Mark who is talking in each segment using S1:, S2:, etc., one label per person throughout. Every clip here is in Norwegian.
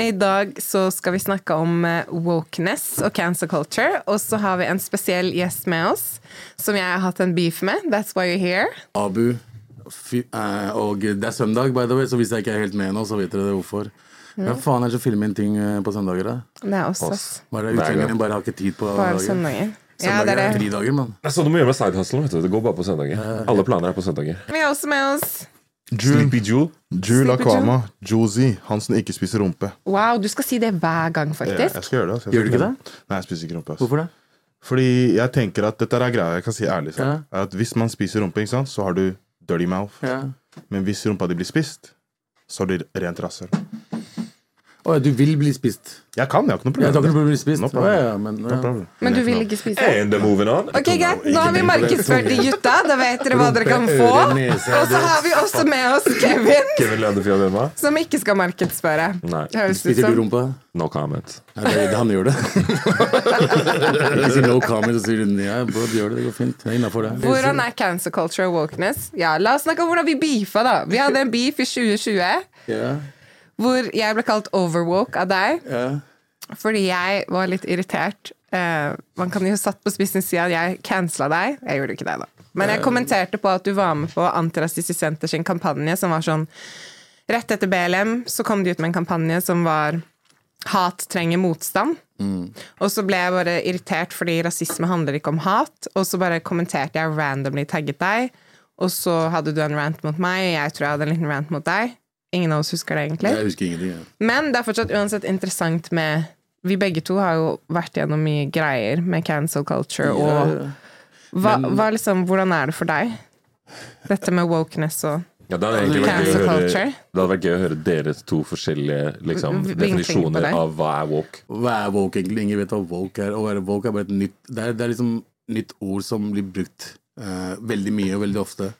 S1: I dag så skal vi snakke om eh, wokeness og cancer culture. Og så har vi en spesiell gjest med oss som jeg har hatt en beef med. That's why you're here.
S2: Abu. Fy, eh, og det er søndag, by the way, så hvis jeg ikke er helt med nå, så vet dere det hvorfor. Hvem faen er det som filmer inn ting eh, på søndager? da?
S1: Det er oss, ass.
S2: Bare Utlendingene bare har ikke tid på
S1: Bare søndager.
S2: søndager.
S1: Ja, er
S2: er
S1: det.
S2: fridager, mann.
S3: Det er sånn du må gjøre med side hustle. Det går bare på søndager. Alle planer er på søndager.
S1: Vi er også med oss
S3: Sleepy Jewel.
S1: Sleepy
S4: Akwama, Josie, han som ikke spiser rumpe.
S1: Wow, du skal si det hver gang,
S4: Ja, jeg
S1: faktisk.
S4: skal gjøre det. altså. Jeg
S2: Gjør du ikke
S4: det? Nei, jeg spiser ikke rumpe. Altså.
S2: Hvorfor det?
S4: Fordi jeg tenker at dette er greia jeg kan si ærlig. Er at Hvis man spiser rumpe, ikke sant, så har du dirty mouth.
S2: Ja.
S4: Men hvis rumpa di blir spist, så har du rent rasshøl.
S2: Å, du vil bli spist?
S4: Jeg kan, jeg har ikke noe
S2: Ja, du har ikke
S4: problem.
S2: noe bli spist?
S4: No
S2: Å,
S4: problem.
S2: ja, men,
S4: No
S2: ja.
S4: problem.
S1: Men du vil ikke spise?
S3: And moving on.
S1: Ok, greit. Nå har vi markedsført de gutta. Da vet dere hva dere kan få. Og så har vi også med oss Kevin,
S3: Kevin
S1: som ikke skal markedsføre.
S3: Nei.
S1: Høres ut
S2: Spiser du
S1: som
S2: rumpa?
S3: No comment.
S2: Ja, det, det, han gjør det. Hvis no comment, så sier du ja, bro, gjør det. Det går fint. Er innafor, det.
S1: Hvordan er cancer culture og wokeness? Ja, La oss snakke om hvordan vi beefa, da. Vi hadde en beef i 2020
S2: Ja,
S1: hvor jeg ble kalt overwoke av deg
S2: ja.
S1: fordi jeg var litt irritert. Uh, man kan jo satt på spissen si at jeg cancela deg. Jeg gjorde ikke det, da. Men jeg kommenterte på at du var med på Antirasistisk Senter sin kampanje, som var sånn Rett etter BLM så kom de ut med en kampanje som var Hat trenger motstand. Og så ble jeg bare irritert fordi rasisme handler ikke om hat. Og så bare kommenterte jeg randomly tagget deg. Og så hadde du en rant mot meg, og jeg tror jeg hadde en liten rant mot deg. Ingen av oss husker det, egentlig.
S2: Jeg husker ingenting. Ja.
S1: Men det er fortsatt uansett interessant med Vi begge to har jo vært gjennom mye greier med cancel culture, og
S2: Ja,
S1: hva, hva liksom, hvordan er det for deg? Dette med wokeness og
S3: Ja, det hadde vært gøy
S1: Cancel
S3: å høre, det hadde vært gøy å høre deres to forskjellige liksom, definisjoner av hva er woke.
S2: Hva er woke, egentlig? Ingen vet hva woke er. Å være woke er bare et nytt Det er, det er liksom nytt ord som blir brukt eh, veldig mye og veldig ofte.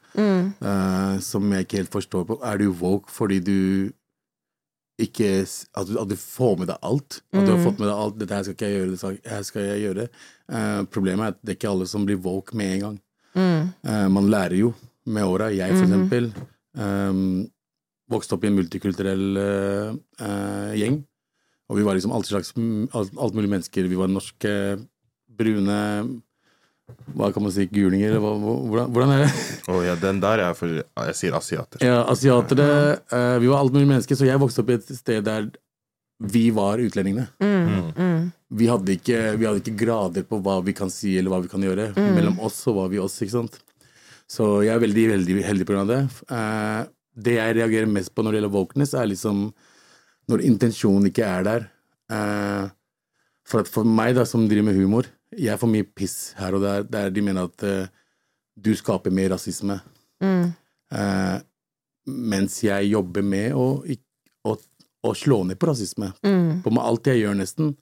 S2: eh, som jeg ikke helt forstår på. Er du woke fordi du ikke At du, at du får med deg alt? At du har fått med deg alt 'Dette her skal ikke jeg gjøre', dette her skal jeg gjøre. Uh, problemet er at det er ikke alle som blir woke med en gang. Eh, man lærer jo med åra. Jeg, for eksempel, um, vokste opp i en multikulturell gjeng. Og vi var liksom alt slags alt, alt mulig mennesker. Vi var norske, brune Hva kan man si? Gulinger? eller Hvordan, hvordan er det?
S4: Oh, ja, den der er for Jeg sier asiater.
S2: Ja, asiatere. Uh, vi var alt mulig mennesker, så jeg vokste opp i et sted der vi var utlendingene. Vi, hadde ikke, vi hadde ikke grader på hva vi kan si eller hva vi kan gjøre. Mellom oss så var vi oss, ikke sant. Så jeg er veldig veldig heldig av det. Uh, det jeg reagerer mest på når det gjelder wokeness, er liksom når intensjonen ikke er der. Uh, for at for meg, da, som driver med humor, jeg får mye piss her og der der de mener at uh, du skaper mer rasisme. Eh, mens jeg jobber med å, å, å slå ned på rasisme. På med alt jeg gjør, nesten.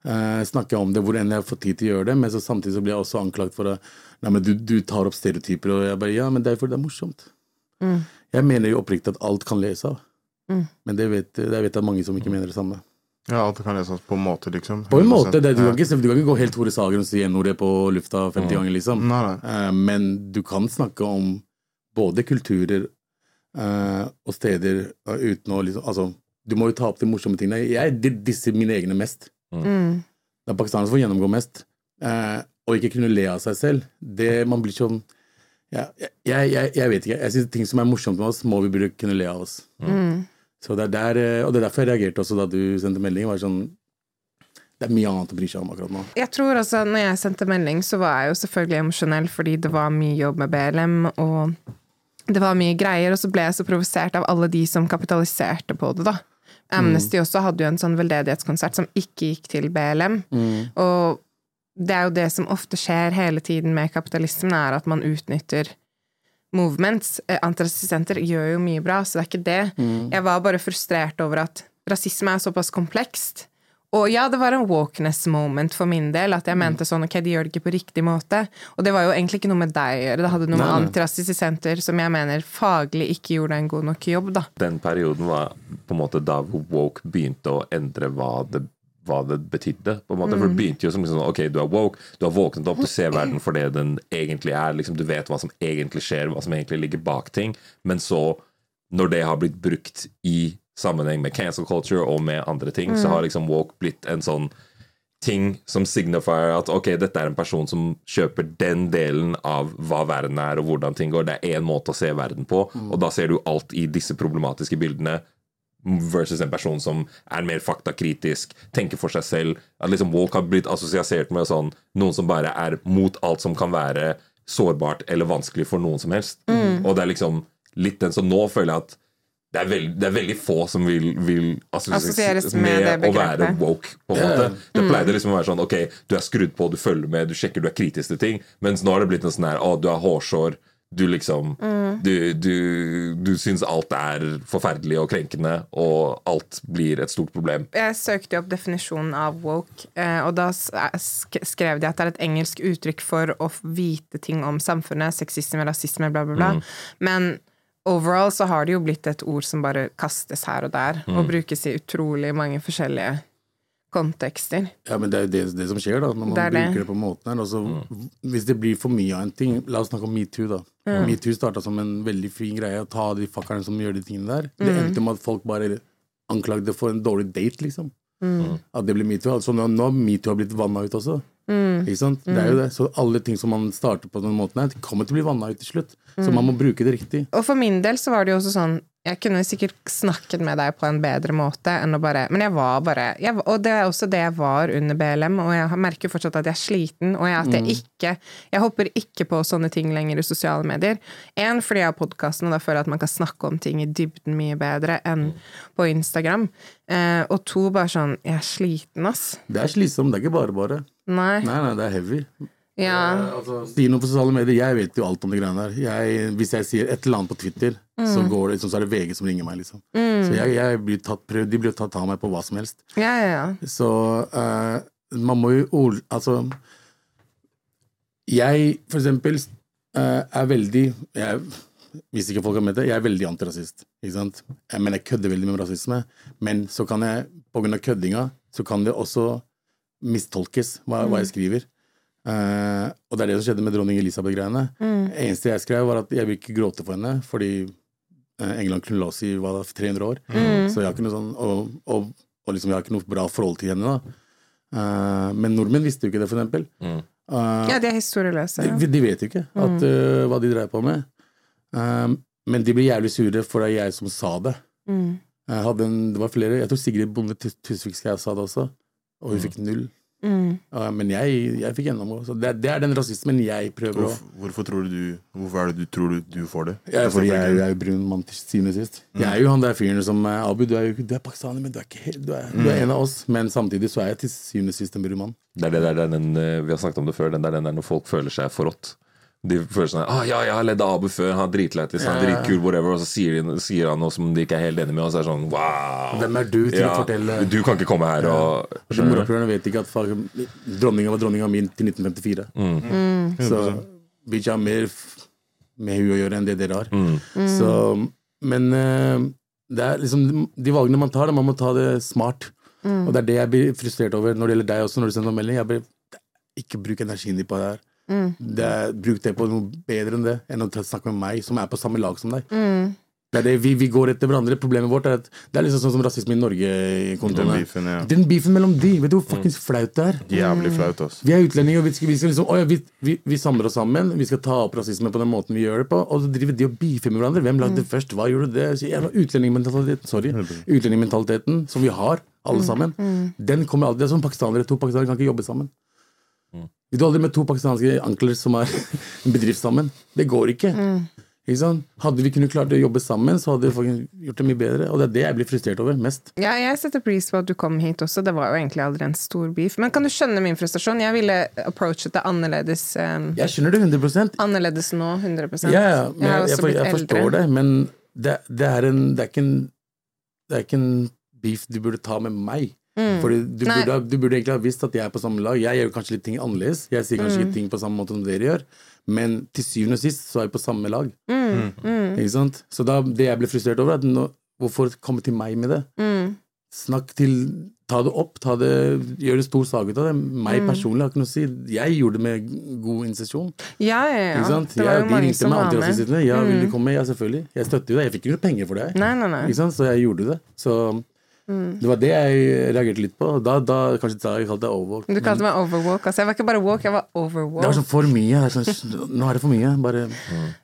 S2: Uh, snakker jeg om det hvor enn jeg får tid til å gjøre det, men så samtidig så blir jeg også anklagt for at Nei, men du, du tar opp stereotyper, og jeg bare Ja, men det er fordi det er morsomt. Jeg mener jo oppriktig at alt kan lese av. Men det vet, jeg vet jeg mange som ikke mener det samme.
S4: Ja, alt kan leses på en måte, liksom.
S2: På en måte, det, du, kan ikke, du kan ikke gå helt Tore Sagen og si N-ordet på lufta 50 ganger, liksom.
S4: Nei, nei.
S2: Eh, men du kan snakke om både kulturer eh, og steder eh, uten å liksom Altså, du må jo ta opp de morsomme tingene. Jeg di- disser mine egne mest. Det er pakistanere som får gjennomgå mest. Eh, og ikke kunne le av seg selv. Det man blir sånn Ja, jeg, jeg, jeg vet ikke. Jeg synes Ting som er morsomt med oss, må vi burde kunne le av oss. Så det er der, eh, og det er derfor jeg reagerte også da du sendte melding. Var sånn, det er mye annet å bry seg om akkurat nå.
S1: Jeg tror også, når jeg sendte melding, så var jeg jo selvfølgelig emosjonell fordi det var mye jobb med BLM, og det var mye greier, og så ble jeg så provosert av alle de som kapitaliserte på det, da. Amnesty også hadde jo en sånn veldedighetskonsert som ikke gikk til BLM. Og det er jo det som ofte skjer hele tiden med kapitalismen, er at man utnytter movements. Antirasistenter gjør jo mye bra, så det er ikke det. Jeg var bare frustrert over at rasisme er såpass komplekst. Og ja, det var en wokeness moment for min del, at jeg mente sånn ok, de gjør det ikke på riktig måte. Og det var jo egentlig ikke noe med deg å gjøre, det hadde noe med
S2: Nei, nei.
S1: Antirasistisk Senter, som jeg mener faglig ikke gjorde en god nok jobb, da.
S3: Den perioden var på en måte da woke begynte å endre hva det, hva det betydde. på en måte, For det begynte jo som liksom, ok, du er woke, du har våknet opp, du ser verden for det den egentlig er. liksom Du vet hva som egentlig skjer, hva som egentlig ligger bak ting. Men så, når det har blitt brukt i sammenheng med cancel culture og med andre ting, så har liksom woke blitt en sånn ting som signifier at ok, dette er en person som kjøper den delen av hva verden er og hvordan ting går. Det er én måte å se verden på, og da ser du alt i disse problematiske bildene versus en person som er mer faktakritisk, tenker for seg selv. At liksom Woke har blitt assosiert med sånn noen som bare er mot alt som kan være sårbart eller vanskelig for noen som helst. Og det er liksom litt den som nå føler jeg at det er, veld, det er veldig få som vil, vil
S1: Assosieres med
S3: med, å være woke. på en måte. Det pleide liksom å være sånn Ok, du er skrudd på, du følger med, du sjekker, du er kritisk til ting. Mens nå har det blitt en sånn her Å, du har hårsår. Du liksom Du, du, du syns alt er forferdelig og krenkende, og alt blir et stort problem.
S1: Jeg søkte jo opp definisjonen av woke, eh, og da eh, sk- skrev de at det er et engelsk uttrykk for å vite ting om samfunnet, sexisme, rasisme, bla, bla, bla. Men overall så har det jo blitt et ord som bare kastes her og der, og brukes i utrolig mange forskjellige kontekster.
S2: Ja, men det er jo det, det som skjer, da, når man
S1: Det er
S2: bruker det på måten her. Altså, Hvis det blir for mye av en ting La oss snakke om metoo, da. Metoo starta som en veldig fin greie, å ta de fuckerne som gjør de tingene der. Det endte med at folk bare anklagde for en dårlig date, liksom. At det ble metoo. Altså, nå nå har metoo blitt vanna ut også. Ikke sant? Det er jo det. Så alle ting som man starter på den måten her, kommer til å bli vanna ut til slutt. Så man må bruke det riktig.
S1: Og for min del så var det jo også sånn Jeg kunne sikkert snakket med deg på en bedre måte enn å bare Men jeg var bare jeg, Og det er også det jeg var under BLM, og jeg merker fortsatt at jeg er sliten, og jeg, at jeg ikke Jeg hopper ikke på sånne ting lenger i sosiale medier. Én fordi jeg har podkasten, og da føler jeg at man kan snakke om ting i dybden mye bedre enn på Instagram. Eh, og to, bare sånn Jeg er sliten, ass.
S2: Det er slitsomt, det er ikke bare bare.
S1: Nei.
S2: Nei, nei, det er heavy.
S1: Ja.
S2: Altså, si noe på sosiale medier. Jeg vet jo alt om de greiene der. Jeg, hvis jeg sier et eller annet på Twitter, så, går det, så er det VG som ringer meg, liksom. Så jeg, jeg blir tatt, prøv, de blir tatt av meg på hva som helst.
S1: Ja, ja, ja.
S2: Så uh, man må jo Altså Jeg, for eksempel, uh, er veldig jeg, Hvis ikke folk har ment det, jeg er veldig antirasist. Ikke sant? Jeg, men jeg kødder veldig med rasisme. Men så kan jeg, på grunn av køddinga, så kan det også mistolkes hva, hva jeg skriver. Uh, og det er det som skjedde med dronning Elisabeth-greiene. Mm. eneste jeg skrev, var at jeg vil ikke gråte for henne, fordi England kunne la oss i hva da, 300 år. Så jeg har ikke noe sånn Og, og, og liksom, jeg har ikke noe bra forhold til henne, da. Uh, men nordmenn visste jo ikke det, for eksempel. Uh,
S1: ja de er historieløse. Ja.
S2: de, de vet jo ikke at, uh, hva de dreier på med. Eh, men de ble jævlig sure, for det er jeg som sa det. Jeg hadde en, det var flere, jeg tror Sigrid Bonde Tus- Tusvik sa det også, og hun fikk null. Eh, men jeg, jeg fikk gjennomgå. Så det, det er den rasismen jeg prøver å
S4: Hvorfor, tror du du Hvorfor er det du tror du, du får det?
S2: Jeg, fordi jeg, jeg er jo brun mann til syvende og sist. Jeg er jo han der fyren som er Abu, du er jo du er pakistaner, men du er ikke helt du er, du er en av oss. Men samtidig så er jeg til syvende og sist en brun mann.
S3: Det er det det er den, eh, vi har snakket om det før, den der, den der når folk føler seg forrådt. De føler sånn ah, 'Ja, jeg har ledd av Abu før, han er dritlættis, han er
S2: Ja, ja.
S3: dritkul, whatever', og så sier, de, sier han noe som de ikke er helt enig med, og så er det sånn 'wow'.
S2: Hvem er du til å fortelle
S3: Du kan ikke komme her og
S2: Altså, Morapulerne vet ikke at dronninga var dronninga min til 1954. Så bitch har mer med hun å gjøre enn det dere har. Så, men eh, det er liksom de valgene man tar, da, man må ta det smart. Og det er det jeg blir frustrert over når det gjelder deg også, når du sender melding. Jeg blir, ikke bruk energien din på det her. Det er, bruk det på noe bedre enn det, enn å snakke med meg, som er på samme lag som deg. Det er det, vi, vi går etter hverandre. Problemet vårt er at det er liksom sånn som rasisme i Norge.
S4: Den beefen, ja.
S2: Den beefen mellom de, vet du hvor fuckings flaut det er?
S4: Jævlig flaut, ass.
S2: Vi er utlendinger, og vi skal, vi skal liksom, å ja, vi, vi, vi samler oss sammen. Vi skal ta opp rasisme på den måten vi gjør det på. Og så driver de og beefer med hverandre. Hvem lagde det først? Hva gjorde det? Så jævla utlendingmentaliteten, sorry. Utlendingmentaliteten som vi har, alle sammen. Den kommer alltid. Det er som pakistanere. To pakistanere kan ikke jobbe sammen. Vi du aldri med to pakistanske ankler som er en bedrift sammen. Det går ikke. Sant? Hadde vi kunnet klart å jobbe sammen, så hadde vi gjort det mye bedre. Og det er det jeg blir frustrert over mest.
S1: Ja, jeg setter pris på at du kom hit også. Det var jo egentlig aldri en stor beef. Men kan du skjønne min frustrasjon? Jeg ville approachet det annerledes, um,
S2: Jeg skjønner det 100
S1: annerledes nå. 100
S2: Ja, ja, men
S1: Jeg har
S2: jeg, jeg, for, jeg forstår det, men det, det, er en, det, er en, det er ikke en beef du burde ta med meg. Fordi du
S1: Mm.
S2: Burde, du burde egentlig ha visst at jeg er på samme lag. Jeg gjør kanskje litt ting annerledes. Jeg sier kanskje
S1: Mm.
S2: ikke ting på samme måte som dere gjør, men til syvende og sist så er vi på samme lag.
S1: Mm.
S2: Ikke sant? Så da, det jeg ble frustrert over, er at nå, hvorfor komme til meg med det?
S1: Mm.
S2: Snakk til Ta det opp. Ta det, gjør en stor sak ut av det. Meg
S1: Mm.
S2: personlig har ikke noe å si. Jeg gjorde det med god intensjon.
S1: Ja, ja, ja.
S2: Ikke sant?
S1: Det var
S2: Ja,
S1: jo
S2: de
S1: mange
S2: ringte
S1: som
S2: meg
S1: var med. Mm.
S2: Ja, vil du komme? Ja, selvfølgelig. Jeg støtter jo deg. Jeg fikk ikke noe penger for det.
S1: Nei, nei, nei.
S2: Ikke sant? Så jeg gjorde det. Så
S1: Mm.
S2: det var det jeg reagerte litt på. Da, da kanskje da jeg kalte det overwalk.
S1: Du kalte meg overwalk. Altså, jeg var ikke bare walk, jeg var overwalk.
S2: Det var sånn for mye. Er sånn, nå er det for mye. Bare,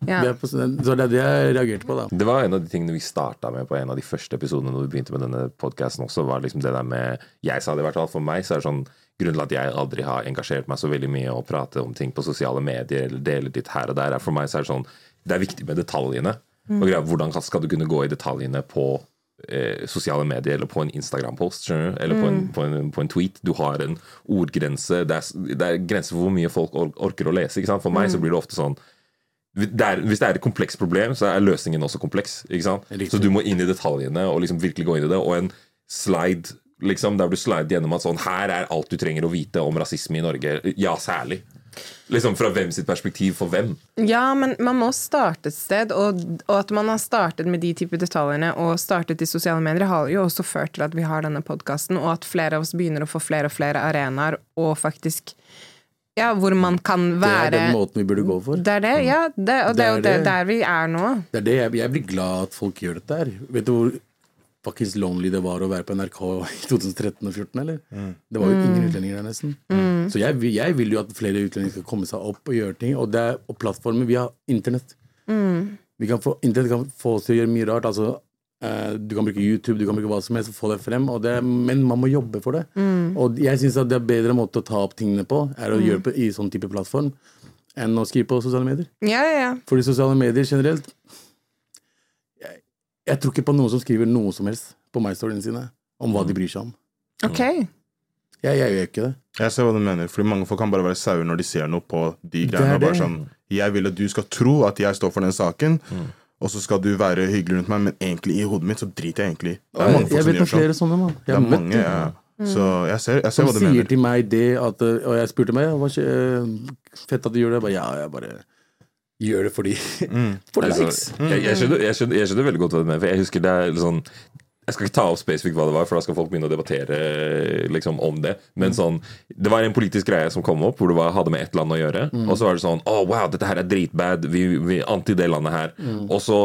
S1: Ja.
S2: er på, sånn- så det er det jeg reagerte på, da.
S3: Det var en av de tingene vi starta med på en av de første episodene når vi begynte med denne podcasten også, var liksom det der med Jeg sa det i hvert fall for meg, så er det sånn Grunnen til at jeg aldri har engasjert meg så veldig mye og prate om ting på sosiale medier eller dele litt her og der, er for meg så er det sånn Det er viktig med detaljene. Og greia, hvordan skal du kunne gå i detaljene på eh, sosiale medier eller på en Instagram-post? Eller på, en, på, en, på en tweet. Du har en ordgrense. Det er, det er grenser for hvor mye folk orker å lese. Ikke sant? For meg så blir det ofte sånn det er, hvis det er et komplekst problem, så er løsningen også kompleks. Ikke sant? Så du må inn i detaljene og liksom virkelig gå inn i det. Og en slide liksom, der du slider gjennom at sånn Her er alt du trenger å vite om rasisme i Norge. Ja, særlig. Liksom Fra hvem sitt perspektiv for hvem.
S1: Ja, men man må starte et sted, og, og at man har startet med de type detaljene og startet i sosiale medier, har jo også ført til at vi har denne podkasten, og at flere av oss begynner å få flere og flere arenaer, og faktisk Ja, hvor man kan være
S2: Det er den måten vi burde gå for.
S1: Det er det, ja. Det, og det er jo
S2: Det
S1: det,
S2: er det.
S1: der vi er nå.
S2: Det er det jeg, jeg blir glad at folk gjør dette her. Vet du hvor fuckings lonely det var å være på NRK i 2013 og 2014, eller? Det var jo ingen utlendinger der, nesten. Så jeg, jeg vil jo at flere utlendinger skal komme seg opp og gjøre ting. Og, det er, og plattformen Vi har internett. Vi kan få, internett kan få oss til å gjøre mye rart. Altså, uh, du kan bruke YouTube, du kan bruke hva som helst få det frem. Og det, men man må jobbe for det. Og jeg syns det er bedre måte å ta opp tingene på, er å gjøre det i sånn type plattform, enn å skrive på sosiale medier.
S1: Ja, ja, ja.
S2: Fordi sosiale medier generelt jeg, jeg tror ikke på noen som skriver noe som helst på MyStoryene sine om hva de bryr seg om.
S1: Ok.
S2: Jeg, jeg gjør ikke det.
S4: Jeg ser hva du mener, fordi mange folk kan bare være sauer når de ser noe på de greiene.
S2: Det
S4: det. bare sånn, Jeg vil at du skal tro at jeg står for den saken, og så skal du være hyggelig rundt meg, men egentlig i hodet mitt så driter jeg egentlig. Det er mange
S2: Jeg,
S4: folk som
S2: vet om
S4: gjør sånn.
S2: sånne, Jeg
S4: Det er mange, ja. Så jeg ser, jeg ser
S2: Som
S4: hva du
S2: sier til meg det at Og jeg spurte meg hva skje- eh, Fett at du gjør det. Jeg bare, ja, jeg bare gjør det fordi For likes.
S3: Altså, jeg, jeg, skjønner, jeg, skjønner, jeg skjønner veldig godt hva du mener. For jeg husker det er litt sånn Jeg skal ikke ta opp spesifikt hva det var, for da skal folk begynne å debattere liksom, om det. Men sånn, det var en politisk greie som kom opp, hvor det var, hadde med ett land å gjøre. Og så var det sånn Å, wow, dette her er dritbad. Vi, vi anti det landet her. Og så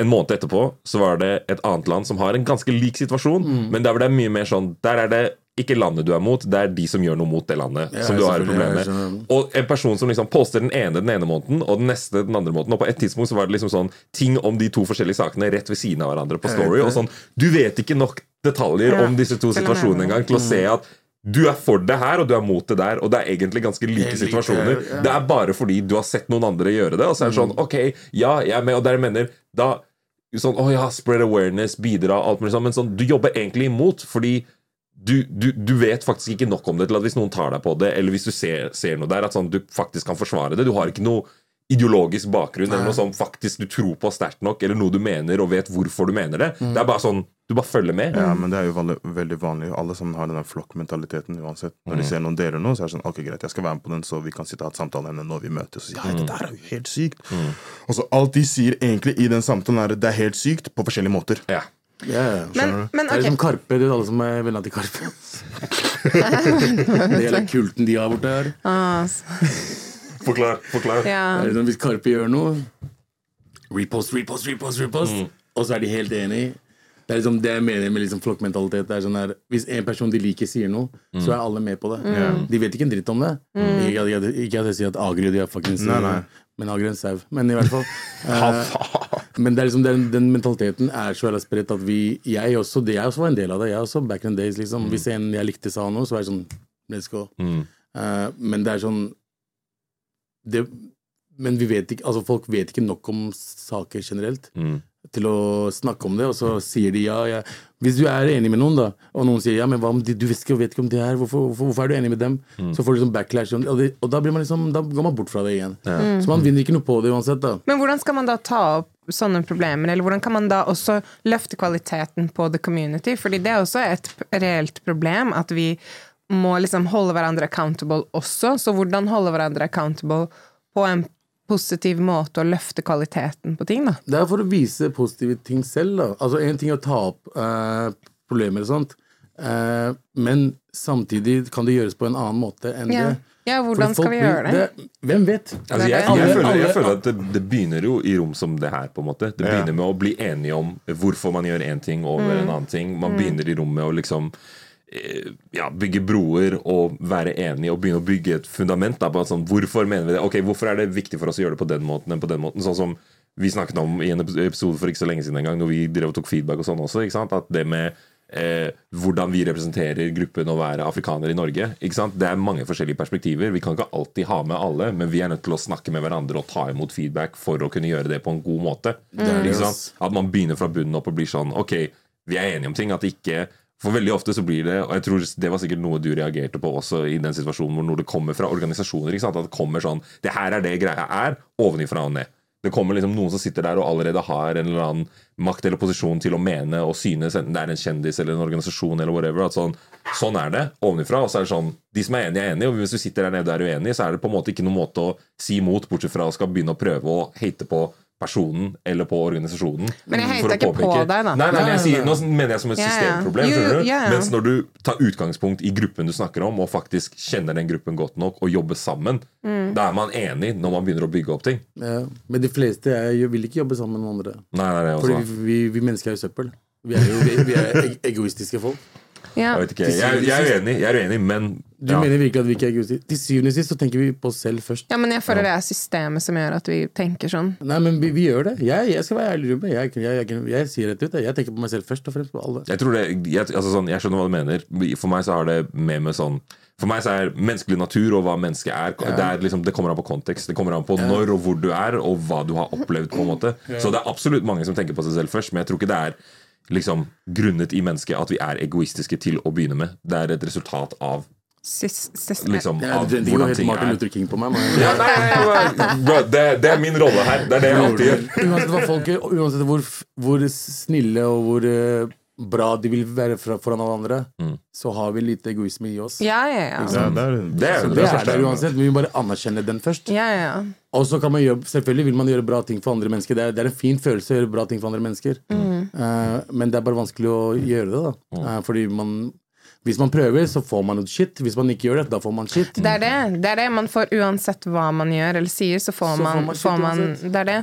S3: en måned etterpå så var det et annet land som har en ganske lik situasjon, men der det mye mer sånn Der er det ikke landet du er mot, det er de som gjør noe mot det landet.
S2: Ja,
S3: som du har problemer problem med. Og en person som liksom poster den ene den ene måneden, og den neste den andre måneden. Og på et tidspunkt så var det liksom sånn ting om de to forskjellige sakene rett ved siden av hverandre på Story. Og sånn, Du vet ikke nok detaljer
S1: Ja,
S3: om disse to situasjonene engang til å se at du er for det her, og du er mot det der. Og det er egentlig ganske like
S2: Helt like,
S3: situasjoner.
S2: ja.
S3: Det er bare fordi du har sett noen andre gjøre det, og så er det sånn Ok, ja, jeg er med, og der jeg mener Da Sånn, å ja, spread awareness, bidra, alt mulig sånn, men sånn, du jobber egentlig imot, fordi du, du, du vet faktisk ikke nok om det til at hvis noen tar deg på det, eller hvis du ser, ser noe der, at sånn, du faktisk kan forsvare det. Du har ikke noe ideologisk bakgrunn eller noe som faktisk du tror på sterkt nok, eller noe du mener og vet hvorfor du mener det. Det er bare sånn Du bare følger med.
S4: Ja, men det er jo veldig, veldig vanlig. Alle sammen har den flokkmentaliteten uansett. Når de ser noen deler noe, så er det sånn Ok, greit, jeg skal være med på den, så vi kan sitte og ha et samtale med når vi møtes. Og si, ja, det der er jo helt sykt. Og så alt de sier egentlig i den samtalen, er at det er helt sykt på forskjellige måter.
S3: Ja.
S2: Ja, ja.
S1: Men, men
S2: Det er liksom. Karpe. Det er alle som er venner til Karpe. det gjelder kulten de har borte her.
S1: Ah,
S3: Forklar. forklar.
S1: ja.
S2: Det er liksom, hvis Karpe gjør noe Repost, repost, repost, repost. og så er de helt enig. Det er liksom det jeg mener med liksom flokkmentalitet. Det er sånn her, Hvis en person de liker, sier noe, så er alle med på det. De vet ikke en dritt om det. Ikke, at jeg- ikke at jeg sier at Agri og de er fuckings
S4: Nei, nei.
S2: Men Agri er en sau. Men i hvert fall. eh, men det er liksom, den, den mentaliteten er så jævla spredt at vi Jeg også, det jeg også var en del av det. Jeg også back in the days, liksom. Hvis en jeg likte sa noe, så var jeg sånn Let's go. Eh, men det er sånn det, Men vi vet ikke Altså, folk vet ikke nok om saker generelt til å snakke om det, og så sier de ja, ja. Hvis du er enig med noen, da, og noen sier ja, men hva om de, du vet ikke, vet ikke om det her, hvorfor, hvorfor, hvorfor er du enig med dem? Så får du sånn backlash, og, det, og da, blir man liksom, da går man bort fra det igjen. Så man vinner ikke noe på det uansett, da.
S1: Men hvordan skal man da ta opp sånne problemer, eller hvordan kan man da også løfte kvaliteten på the community? Fordi det er også et reelt problem at vi må liksom holde hverandre accountable også, så hvordan holde hverandre accountable på en positiv måte å løfte kvaliteten på ting, da?
S2: Det er for å vise positive ting selv, da. Altså, en ting er å ta opp eh, problemer og sånt, eh, men samtidig kan det gjøres på en annen måte enn
S1: Ja,
S2: det.
S1: ja hvordan skal vi gjøre det?
S2: det? Hvem vet?
S3: Altså, jeg, jeg,
S2: jeg,
S3: føler, jeg føler at det, det begynner jo i rom som det her. på en måte Det
S4: Ja.
S3: begynner med å bli enige om hvorfor man gjør én ting over en annen ting. Man begynner i rom med å liksom ja, bygge broer og være enige og begynne å bygge et fundament. Da, på sånn, hvorfor mener vi det? Ok, Hvorfor er det viktig for oss å gjøre det på den måten enn på den måten? Sånn som vi snakket om i en episode for ikke så lenge siden en gang, når vi drev og tok feedback og sånn også. ikke sant? At det med eh, hvordan vi representerer gruppen å være afrikaner i Norge. ikke sant? Det er mange forskjellige perspektiver. Vi kan ikke alltid ha med alle, men vi er nødt til å snakke med hverandre og ta imot feedback for å kunne gjøre det på en god måte.
S2: Mm.
S3: Ikke sant? At man begynner fra bunnen opp og blir sånn Ok, vi er enige om ting. At ikke For veldig ofte så blir det Og jeg tror det var sikkert noe du reagerte på også i den situasjonen hvor når det kommer fra organisasjoner. At det kommer sånn Det her er det greia er, ovenifra og ned. Det kommer liksom noen som sitter der og allerede har en eller annen makt eller posisjon til å mene og synes, enten det er en kjendis eller en organisasjon eller whatever. At sånn, sånn er det ovenifra. Og så er det sånn De som er enige, er enige. Og hvis du sitter der nede og er uenig, så er det på en måte ikke noen måte å si imot, bortsett fra å skal begynne å prøve å hate på personen eller på organisasjonen.
S1: Men jeg
S3: heter
S1: ikke på deg, da.
S3: Nei, nei, men jeg sier. Nå mener jeg som et systemproblem. Yeah,
S1: ja, ja.
S3: Mens når du tar utgangspunkt i gruppen du snakker om, og faktisk kjenner den gruppen godt nok og jobber sammen,
S1: Mm.
S3: da er man enig når man begynner å bygge opp ting.
S2: Ja. Men de fleste er, vil ikke jobbe sammen med andre.
S3: Nei, nei, det
S2: Fordi vi, vi, vi mennesker er jo søppel. Vi er jo vi, vi er egoistiske folk.
S1: Ja.
S3: Jeg vet ikke, jeg, jeg er uenig, jeg er uenig, men
S2: Du
S3: ja.
S2: mener virkelig at vi ikke er egoistiske? Til syvende og sist så tenker vi på oss selv først.
S1: ja, men jeg føler det er systemet som gjør at vi tenker sånn.
S2: Nei, men vi, vi gjør det. Jeg, jeg skal være ærlig, Ruben. Jeg, jeg, jeg, jeg, sier rett ut. Jeg, tenker på meg selv først og fremst på alle.
S3: Jeg tror det, jeg, altså sånn, jeg skjønner hva du mener. For meg så har det med med sånn For meg så er menneskelig natur og hva mennesket er, det, er liksom, det kommer an på kontekst. Det kommer an på når og hvor du er, og hva du har opplevd. på en måte Så det er absolutt mange som tenker på seg selv først, men jeg tror ikke det er liksom grunnet i mennesket at vi er egoistiske til å begynne med. Det er et resultat av
S1: Sys, sys,
S3: liksom
S2: Ja,
S3: av
S2: det det
S3: hvordan ting
S2: Martin
S3: er.
S2: Luther King på meg.
S3: Ja, nei, bro, det, det er min rolle her. Det er det jeg alltid gjør.
S2: Uansett folk uansett hvor, hvor snille og hvor uh, bra de vil være foran alle andre,
S3: Mm.
S2: så har vi litt egoisme i oss.
S1: Ja, ja, ja.
S4: Ja, det er,
S3: Det er, det, er,
S2: det
S3: er
S2: er der uansett, men vi må bare anerkjenne den først.
S1: ja, ja.
S2: Og så kan man gjøre, selvfølgelig vil man gjøre bra ting for andre mennesker. Det er, det er en fin følelse å gjøre bra ting for andre mennesker. Eh, men det er bare vanskelig å gjøre det, da. Uh, fordi man Hvis man prøver, så får man noe shit. Hvis man ikke gjør det, da får man shit.
S1: Det er det. det er det man får uansett hva man gjør eller sier, så får
S2: Så får
S1: man,
S2: man shit
S1: får man. Det er det.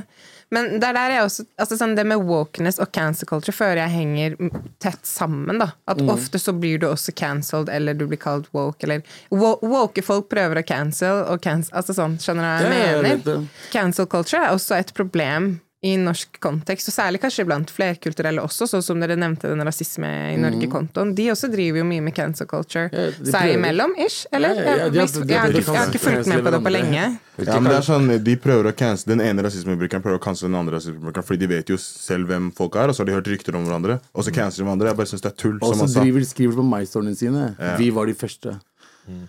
S1: Men det er der jeg også altså sånn, Det med wokeness og cancel culture føler jeg henger tett sammen. da At
S2: Mm.
S1: Ofte så blir du også cancelled, eller du blir kalt woke. Eller Woke folk prøver å cancel, og cancel altså sånn, skjønner du hva jeg mener? Cancel culture er også et problem i norsk kontekst, og særlig kanskje blant flerkulturelle også, sånn som dere nevnte den rasisme i Norge-kontoen. De også driver jo mye med cancel culture
S2: Mm. Ja,
S1: seg imellom, ish? Eller?
S2: Ja, ja, de,
S1: de
S2: de har-
S1: jeg, har ikke, jeg har ikke fulgt med på det på lenge.
S4: Ja, men det er sånn, De prøver å cancel Den ene rasismebrukeren prøver å cancele den andre rasismebrukeren fordi de vet jo selv hvem folk er, og så har de hørt rykter om hverandre, og så canceler de hverandre. Jeg bare synes det er tull.
S2: Og så skriver de på MyStoryen sine. Vi var de første.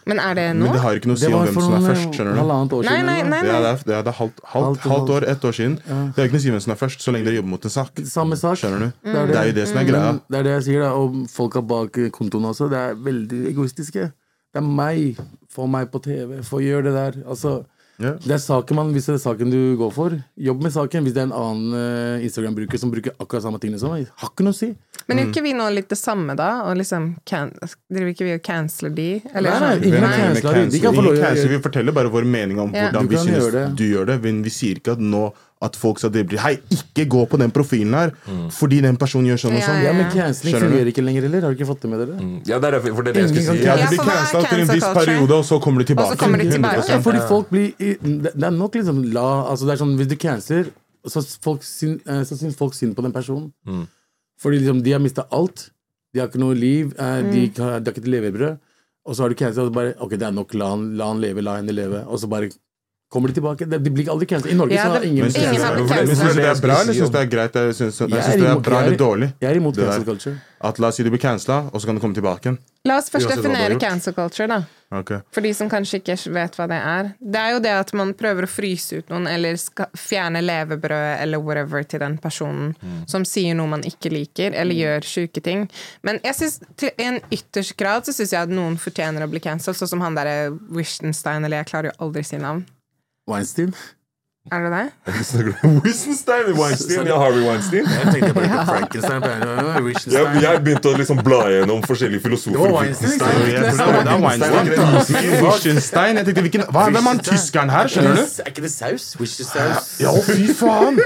S1: Men er det nå?
S4: Men det har ikke noe å si om hvem som er først. skjønner du?
S2: halvannet år
S1: Nei,
S2: siden.
S1: nei, nei.
S4: Det er, det er, det er halvt, halvt,
S2: Halvt-
S4: år, ett år siden. Det har ikke noe å si hvem som er først, så lenge dere jobber mot en sak.
S2: Samme sak.
S4: Skjønner du?
S2: Det er
S4: Det er jo det som er greia.
S2: Men det er det jeg sier, da. Og folka bak kontoen også, det er veldig egoistiske. Det er meg. Få meg på TV. Få gjøre det der. Altså,
S4: Ja.
S2: det er saken man, Hvis det er saken du går for, jobb med saken. Hvis det er en annen eh, Instagram-bruker som bruker akkurat samme tingene som meg, har ikke noe å si.
S1: Men
S2: Mm.
S1: gjør ikke vi nå litt det samme, da? Og liksom can Driver ikke vi og canceler de? Eller
S2: Nei, nei,
S1: sånn?
S2: ingen
S4: nei.
S2: canceler
S4: er
S2: de. Kan
S4: Vi forteller bare vår mening om
S1: Ja.
S4: hvordan vi synes
S2: gjøre det.
S4: du gjør det. Men vi sier ikke at nå at folk skal drible. Hei, ikke gå på den profilen her, fordi den personen gjør sånn og
S1: Ja,
S4: sånn.
S2: Ja, men canceling fungerer ikke lenger heller. Har du ikke fått det med dere?
S3: Ja, det er for det er det jeg skulle si.
S4: Ja,
S2: det
S4: de blir cancela til en viss periode, og så kommer de tilbake.
S1: Og så kommer de tilbake.
S4: 100%.
S2: Ja, fordi folk blir Det er nok liksom la altså det er sånn, Hvis du canceler, så, folk syn, eh, så syns folk synd på den personen. Fordi liksom, de har mista alt. De har ikke noe liv. eh, De,
S1: Mm.
S2: har, de har ikke et levebrød. Og så har du cancela, og så bare Ok, det er nok. La han, la han leve, la henne leve. Og så bare kommer de tilbake. De, de blir aldri cancelled. I Norge
S1: Ja,
S2: så har ingen
S4: Men
S1: Ingen
S4: syns
S1: har
S4: du
S1: blitt
S4: men syns du det er bra, eller
S3: Jeg
S4: syns du det er greit? Syns syns
S2: Jeg er
S4: det er bra eller
S2: er-
S4: dårlig?
S2: Jeg er imot cancel culture.
S4: At la oss si du blir cancella, og så kan du komme tilbake igjen.
S1: La oss først definere cancel culture, da.
S4: Okay.
S1: For de som kanskje ikke vet hva det er. Det er jo det at man prøver å fryse ut noen, eller skal fjerne levebrød eller whatever til den personen som sier noe man ikke liker, eller gjør sjuke ting. Men jeg synes, til en ytterst grad så syns jeg at noen fortjener å bli cancelled, sånn som han derre Wichtenstein, eller jeg klarer jo aldri å si navn.
S2: Weinstein.
S1: Er det det?
S3: i Weinstein? Ja, Harvey Weinstein?
S2: Jeg tenkte på Frankenstein.
S3: Jeg, jeg begynte å liksom bla gjennom forskjellige filosofer.
S2: Det var Weinstein, ikke?
S4: Jeg tenkte, hvilken, hva, Hvem er han tyskeren her, skjønner du?
S2: Er ikke det saus? Wittgenstein.
S4: Ja, fy faen!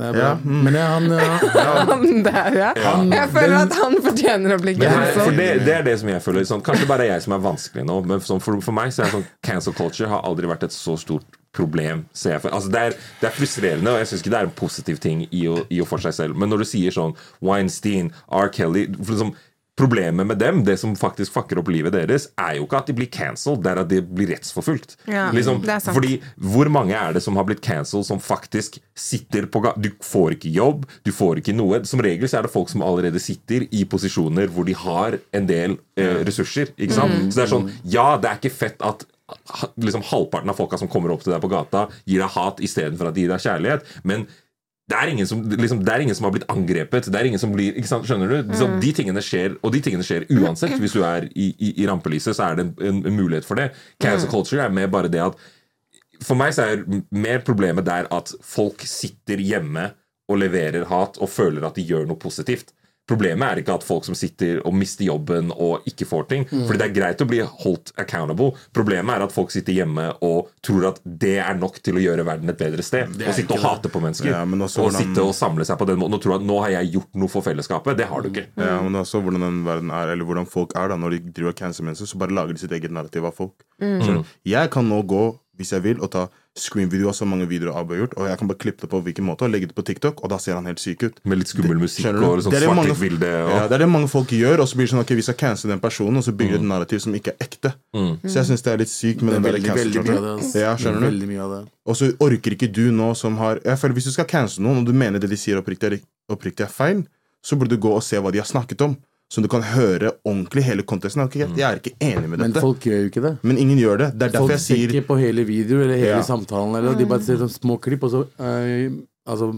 S2: Det er bra.
S4: Ja, mm.
S2: Men han ja,
S1: Han der, ja. Jeg føler at han fortjener å bli
S3: cancelled. for det, det er det som jeg føler sånn, Kanskje bare jeg som er vanskelig nå, men sånn, for, for meg så er sånn cancel culture har aldri vært et så stort problem. Ser jeg for. Altså, det, er, det er frustrerende, og jeg syns ikke det er en positiv ting i å, i for seg selv. Men når du sier sånn Weinstein, R. Kelly for liksom, Problemet med dem, det som faktisk fucker opp livet deres, er jo ikke at de blir cancelled, det er at de blir rettsforfulgt.
S1: Ja,
S3: liksom, fordi hvor mange er det som har blitt cancelled, som faktisk sitter på ga- Du får ikke jobb, du får ikke noe. Som regel så er det folk som allerede sitter i posisjoner hvor de har en del eh, ressurser. Ikke sant?
S1: Mm.
S3: Så det er sånn Ja, det er ikke fett at liksom halvparten av folka som kommer opp til deg på gata, gir deg hat istedenfor at de gir deg kjærlighet. Men det er, ingen som, liksom, det er ingen som har blitt angrepet. Det er ingen som blir, ikke sant, skjønner du? Så de tingene skjer, Og de tingene skjer uansett. Hvis du er i, i, i rampelyset, så er det en, en, en mulighet for det. Cancel culture er mer bare det at For meg så er mer problemet der at folk sitter hjemme og leverer hat og føler at de gjør noe positivt. Problemet er ikke at folk som sitter og mister jobben og ikke får ting. Fordi det er greit å bli holdt accountable. Problemet er at folk sitter hjemme og tror at det er nok til å gjøre verden et bedre sted. Å sitte og hate på mennesker.
S4: Ja, men
S3: og
S4: hvordan-
S3: sitte og samle seg på den måten og tro at nå har jeg gjort noe for fellesskapet. Det har du ikke.
S4: Ja, men også hvordan den verden er, eller hvordan folk er da Når de driver cancer mennesker, så bare lager de sitt eget narrativ av folk. Mm. Så, Jeg kan nå gå, hvis jeg vil, og ta screenvideoer som så mange videoer Abu har gjort, og jeg kan bare klippe det på hvilken måte og legge det på TikTok, og da ser han helt syk ut.
S3: Med litt skummel musikk
S4: det,
S3: og sånn
S4: Det det mange-
S3: svart-hvitt bilde. Og...
S4: Ja, det er det mange folk gjør, og så blir det sånn ok, vi skal cancele den personen, og så bygger de et narrativ som ikke er ekte. Så jeg syns det er litt sykt med
S2: Det er
S4: den der
S2: veldig,
S4: cancel
S2: det.
S4: culture. Ja, skjønner du?
S2: Veldig mye av det.
S4: Og så orker ikke du nå som har Jeg føler Hvis du skal cancele noen, og du mener det de sier oppriktig er, oppriktig er feil, så burde du gå og se hva de har snakket om. Så du kan høre ordentlig hele konteksten. Okay, Jeg er ikke enig med dette.
S2: Men folk gjør jo ikke det.
S4: Men ingen gjør det. Det er derfor
S2: Folk
S4: jeg
S2: ser
S4: sier
S2: ikke på hele videoen eller hele
S4: Ja.
S2: samtalen. Eller, de bare ser sånn små klipp, og så eh, altså,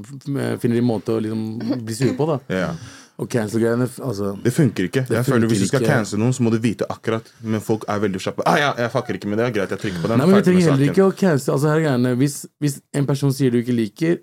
S2: finner de måte å liksom, bli sure på. da
S4: ja.
S2: Og cancel-greiene altså,
S4: Det funker ikke.
S2: Det
S4: jeg føler Hvis du skal cancele noen, så må du vite akkurat. Men folk er veldig kjappe. Ah, ja, jeg fucker ikke med det. Greit, jeg trykker på den.
S2: Nei, men Vi trenger heller ikke å cancel altså, her er greiene. Hvis, hvis en person sier du ikke liker,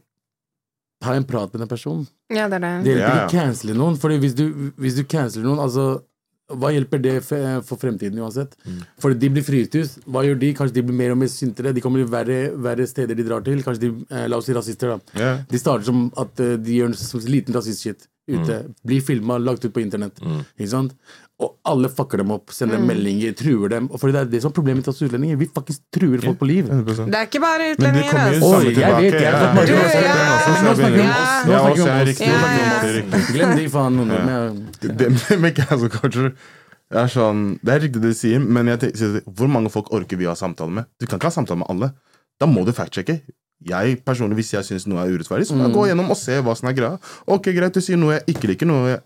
S2: ta en prat med den personen.
S1: Ja, det er det.
S2: Det hjelper
S4: Ja, ja.
S2: ikke å cancele noen. for hvis du, hvis du canceler noen, altså hva hjelper det for, for fremtiden uansett?
S4: Mm.
S2: For de blir frigitt. Hva gjør de? Kanskje de blir mer og mer syntere. De kommer til verre, verre steder de drar til. Kanskje de, eh, La oss si rasister, da.
S4: Yeah.
S2: De starter som at eh, de gjør en liten rasist-shit ute. Blir filma, lagt ut på internett. Ikke sant? Og alle fucker dem opp, sender meldinger, truer dem. Og for det er det som er problemet til oss utlendinger. Vi faktisk truer folk på liv.
S4: 100%.
S1: Det er ikke bare utlendinger.
S4: Men det kommer jo samme tilbake.
S2: jeg vet, jeg
S4: Ja,
S2: snakker
S4: du, ja,
S2: ja, nå snakker vi om oss. Nå
S4: Ja,
S2: snakker vi
S4: oss
S2: om
S4: er
S2: oss.
S4: riktig.
S2: ja,
S4: ja.
S2: oss. Glem de faen noen. men-
S4: det, det med det er sånn, det er riktig det du sier, men jeg tenker, hvor mange folk orker vi å ha samtale med? Du kan ikke ha samtale med alle. Da må du fact-sjekke. Jeg personlig, Hvis jeg syns noe er urettferdig, så må jeg gå gjennom og se hva som er greia. Ok, Greit, du sier noe jeg ikke liker, noe jeg,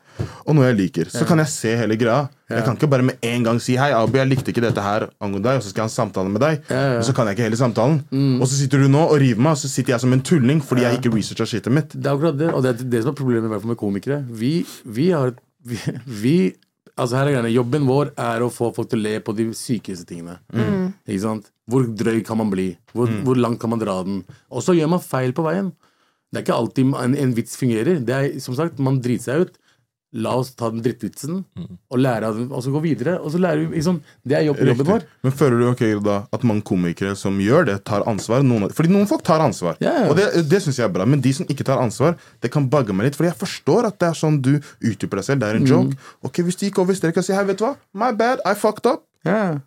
S4: og noe jeg liker. Så kan jeg se hele greia. Jeg kan ikke bare med en gang si 'hei, Abu, jeg likte ikke dette her angående deg', og så skal jeg ha en samtale med deg.
S2: ja.
S4: Og så kan jeg ikke hele samtalen. Og så sitter du nå og river meg, og så sitter jeg som en tulling fordi jeg ikke researcha shitet mitt.
S2: Det er akkurat det, og det er det som er problemet med komikere. Vi, vi har vi, vi Altså her er greiene, Jobben vår er å få folk til å le på de sykeste tingene. Ikke sant? Hvor drøy kan man bli? Hvor, hvor langt kan man dra den? Og så gjør man feil på veien. Det er ikke alltid en, en vits fungerer. Det er, som sagt, Man driter seg ut. La oss ta den drittvitsen og lære av den, og så gå videre. Og så lærer vi, liksom, Det er jobb, jobben vår.
S4: Men føler du okay, da at mange komikere som gjør det, tar ansvar? Noen, fordi noen folk tar ansvar,
S2: ja.
S4: og det, det syns jeg er bra. Men de som ikke tar ansvar, det kan bugge meg litt. Fordi jeg forstår at det er sånn du utdyper deg selv. Det er en
S2: Mm.
S4: joke. Ok, Hvis du gikk over streken og sier hei, vet du hva, my bad, I fucked up.
S2: Yeah.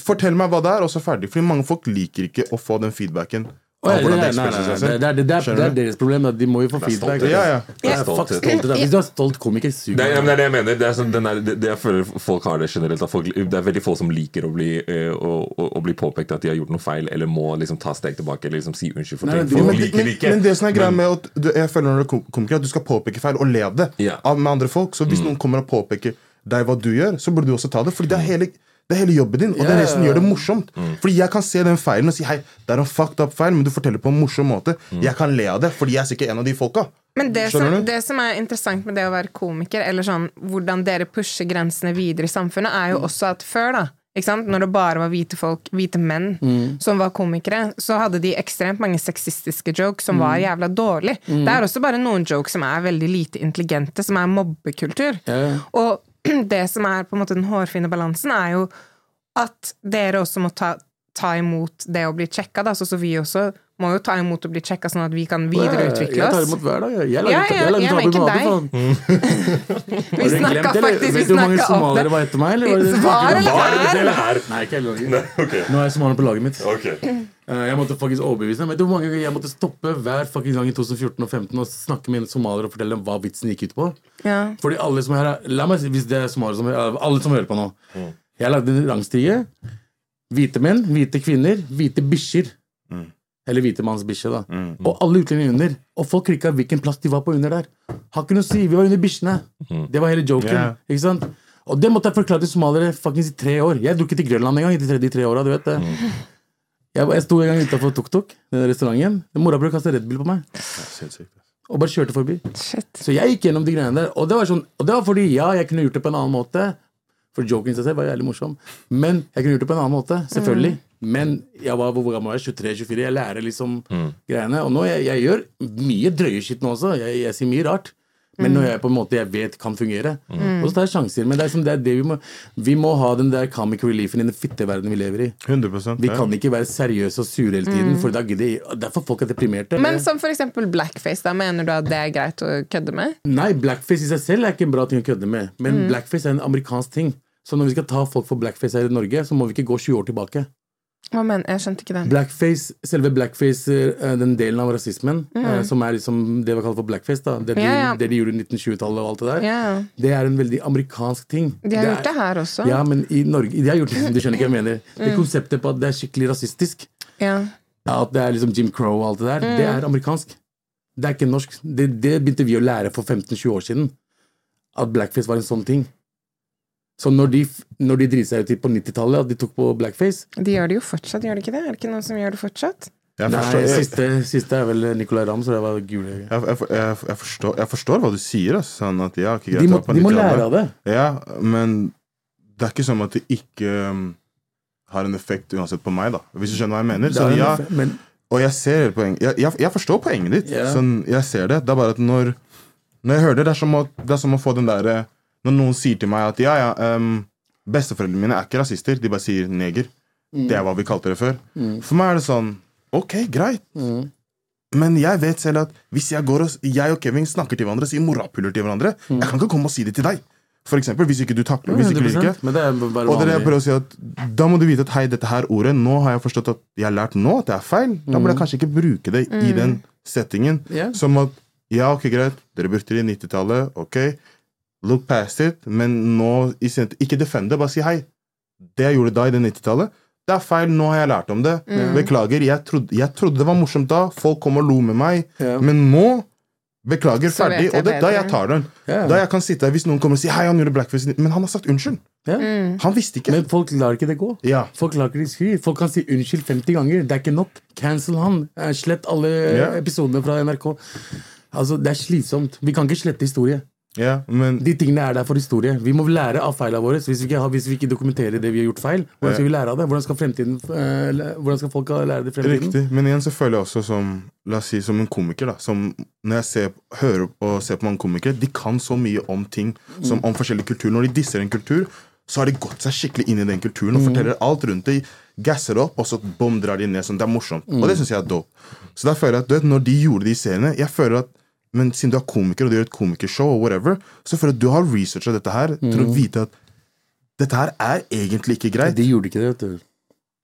S4: Fortell meg hva det er, og så ferdig. Fordi mange folk liker ikke å få den feedbacken. Av
S2: ja,
S4: hvordan de
S2: nei, nei,
S4: ekspresser
S2: nei,
S4: seg
S2: nei,
S4: selv.
S2: det, er, det, er, det, er, det er deres problem. De må jo få feedback.
S3: stolthet.
S4: Ja, ja.
S2: Er fuck da. Hvis du er stolt komiker, sug
S3: Det, er- ja, men det er det jeg mener. Det er sånn, den er, det, det jeg føler folk har det generelt. At folk, det er veldig få som liker å bli, eh, å, å, å bli påpekt at de har gjort noe feil, eller må liksom ta steg tilbake eller liksom si unnskyld for
S2: Nei,
S3: ting. Folk
S4: men,
S3: liker
S4: men,
S3: det ikke.
S4: men det som er greia med at du, Jeg føler når du er kom- komiker, at du skal påpeke feil og leve det
S3: Ja.
S4: av, med andre folk. Så hvis noen kommer og påpeker deg hva du gjør, så burde du også ta det. Fordi det er hele, det er hele jobben din, og det er det som gjør det morsomt. Fordi jeg kan se den feilen og si hei, det er en fucked up feil, men du forteller på en morsom måte. Jeg kan le av det, fordi jeg er sikkert en av de folka.
S1: Men det som, det som er interessant med det å være komiker, eller sånn hvordan dere pusher grensene videre i samfunnet, er jo også at før, da ikke sant? Når det bare var hvite folk, hvite menn, som var komikere, så hadde de ekstremt mange sexistiske jokes som var jævla dårlig. Det er også bare noen jokes som er veldig lite intelligente, som er mobbekultur.
S2: Yeah.
S1: Og det som er på en måte den hårfine balansen, er jo at dere også må ta, ta imot det å bli sjekka, da. så, så vi også må jo ta imot å bli sjekka, sånn at vi kan videreutvikle oss.
S2: Jeg tar imot hver dag. jeg. lager,
S1: Ja, ja,
S2: jeg lager
S1: ikke
S2: med faen.
S1: Vi snakka faktisk vi
S2: Vet du hvor mange somaliere
S1: det.
S2: var etter meg? Eller var det det
S1: Var eller
S3: Var det det
S1: er?
S3: eller her?
S2: Nei, ikke hele dagen. Nå er jeg somalier på laget mitt.
S3: Ok.
S2: Eh, Jeg måtte faktisk overbevise dem. Vet du hvor mange ganger jeg måtte stoppe hver fucking gang i 2014 og 2015 og snakke med en somalier og fortelle dem hva vitsen gikk ut på?
S1: Ja.
S2: Fordi alle som er her La meg si, hvis det er somaliere som Alle som hører på nå. Jeg lagde en rangstige. Hvite menn, hvite kvinner, hvite bikkjer. Eller hvite manns bikkje, da. Og alle utlendinger under. Og folk klikka hvilken plass de var på under der. Har ikke noe å si. Vi var under bikkjene. Det var hele joken.
S4: Yeah.
S2: Ikke sant? Og det måtte jeg forklare til somaliere i tre år. Jeg dro ikke til Grønland engang i de tre, de tre årene, du vet det. Jeg, jeg sto en gang utafor Tuk Tuk, den restauranten. Morapuleren kasta Red Bull på meg og bare kjørte forbi.
S1: Shit.
S2: Så jeg gikk gjennom de greiene der. Og det var, sånn, og det var fordi ja, jeg kunne gjort det på en annen måte. For joken i seg selv var jævlig morsom. Men jeg kunne gjort det på en annen måte. Selvfølgelig. Men jeg var hvor gammel var jeg? 23-24. Jeg lærer liksom greiene. Og nå jeg, jeg gjør mye drøye skitt nå også. Jeg, jeg sier mye rart. Men når jeg på en måte jeg vet kan fungere. Og så tar jeg sjanser. Men det er, som, det er det vi må Vi må ha den der comic reliefen i den fitteverdenen vi lever i.
S4: 100%
S2: Vi
S4: ja.
S2: kan ikke være seriøse og sure hele tiden, for da gidder Derfor folk er deprimerte.
S1: Men som eksempel blackface, da mener du at det er greit å kødde med?
S2: Nei, blackface i seg selv er ikke en bra ting å kødde med. Men blackface er en amerikansk ting. Så når vi skal ta folk for blackface her i Norge, så må vi ikke gå 20 år tilbake.
S1: Hva mener Jeg skjønte ikke det.
S2: Blackface, Selve blackface, eh, den delen av rasismen, eh, som er liksom det vi kaller for blackface, da, det, de,
S1: Ja, ja.
S2: det de gjorde i 1920-tallet og alt det der,
S1: Ja,
S2: det er en veldig amerikansk ting.
S1: De har
S2: det
S1: gjort det her også.
S2: Ja, men i Norge De har gjort det, du skjønner ikke hva jeg mener. Det konseptet på at det er skikkelig rasistisk, at det er liksom Jim Crow og alt det der, det er amerikansk. Det er ikke norsk. Det, det begynte vi å lære for 15-20 år siden. At blackface var en sånn ting. Så når de, når de driter seg ut på 90-tallet, at de tok på blackface
S1: De gjør det jo fortsatt, gjør de ikke det? Er det ikke noen som gjør det fortsatt?
S4: Jeg
S2: Nei,
S4: jeg,
S2: siste, siste er vel Nicolay Ramm, så det var gule
S4: jeg, jeg, jeg, jeg, forstår, jeg forstår hva du sier. Altså, Sånn at, ja, ikke greit,
S2: De må,
S4: på
S2: de må lære av det.
S4: Ja, men det er ikke sånn at det ikke um, har en effekt uansett på meg, da. Hvis du skjønner hva jeg mener. Sånn, ja,
S2: effekt, men
S4: og jeg ser poenget jeg, jeg, jeg forstår poenget ditt.
S2: Yeah.
S4: Sånn, jeg ser det. Det er bare at når Når jeg hører det, det er som å, det er som å få den derre Når noen sier til meg at ja, ja, um, besteforeldrene mine er ikke rasister, de bare sier neger. Det er hva vi kalte det før. For meg er det sånn Ok, greit. Men jeg vet selv at hvis jeg går og Jeg og Kevin snakker til hverandre, sier morapuler til hverandre, jeg kan ikke komme og si det til deg. For eksempel, hvis ikke du takler hvis ikke du liker.
S2: Men det er
S4: Og det jeg prøver å si at Da må du vite at hei, dette her ordet Nå har jeg forstått at jeg har lært nå at det er feil. Da burde jeg kanskje ikke bruke det i den settingen.
S2: Yeah.
S4: Som at ja, ok, greit, dere brukte det i 90-tallet, ok. Look past it. Men nå Ikke defend det, bare si hei. Det jeg gjorde da i det 90-tallet, det er feil. Nå har jeg lært om det. Beklager. Jeg trodde, jeg trodde det var morsomt da. Folk kom og lo med meg.
S2: Ja.
S4: Men nå Beklager,
S1: Så
S4: ferdig. Og det, da jeg tar den.
S2: Ja.
S4: Da jeg kan sitte her Hvis noen kommer og sier hei, han gjorde blackface, men han har sagt unnskyld.
S2: Ja.
S4: Han visste ikke.
S2: Men folk lar ikke det gå.
S4: Ja.
S2: Folk lar ikke det skri. Folk kan si unnskyld 50 ganger. Det er ikke nok. Cancel han. Eh, Slett alle
S4: Ja.
S2: episodene fra NRK. Altså, Det er slitsomt. Vi kan ikke slette historie.
S4: Ja, men
S2: De tingene er der for historie. Vi må lære av feilene våre. Hvis vi, ikke, har- hvis vi ikke dokumenterer det vi har gjort feil, hvordan skal vi lære av det? Hvordan skal, eh, hvordan skal folk lære det i fremtiden?
S4: Riktig. Men igjen så føler jeg også som La oss si som en komiker, da. Som når jeg ser, hører og ser på mange komikere, de kan så mye om ting som om forskjellige kulturer. Når de disser en kultur, så har de gått seg skikkelig inn i den kulturen og forteller alt rundt det. Gasser opp, og så bom, drar de ned. Sånn. Det er morsomt. Og det syns jeg er dope. Så da føler jeg at du vet, når de gjorde de seriene Jeg føler at men siden du er komiker og du gjør et komikershow, og whatever, så føler jeg at du har researcha dette her til å vite at dette her er egentlig ikke greit.
S2: De gjorde ikke det, vet du.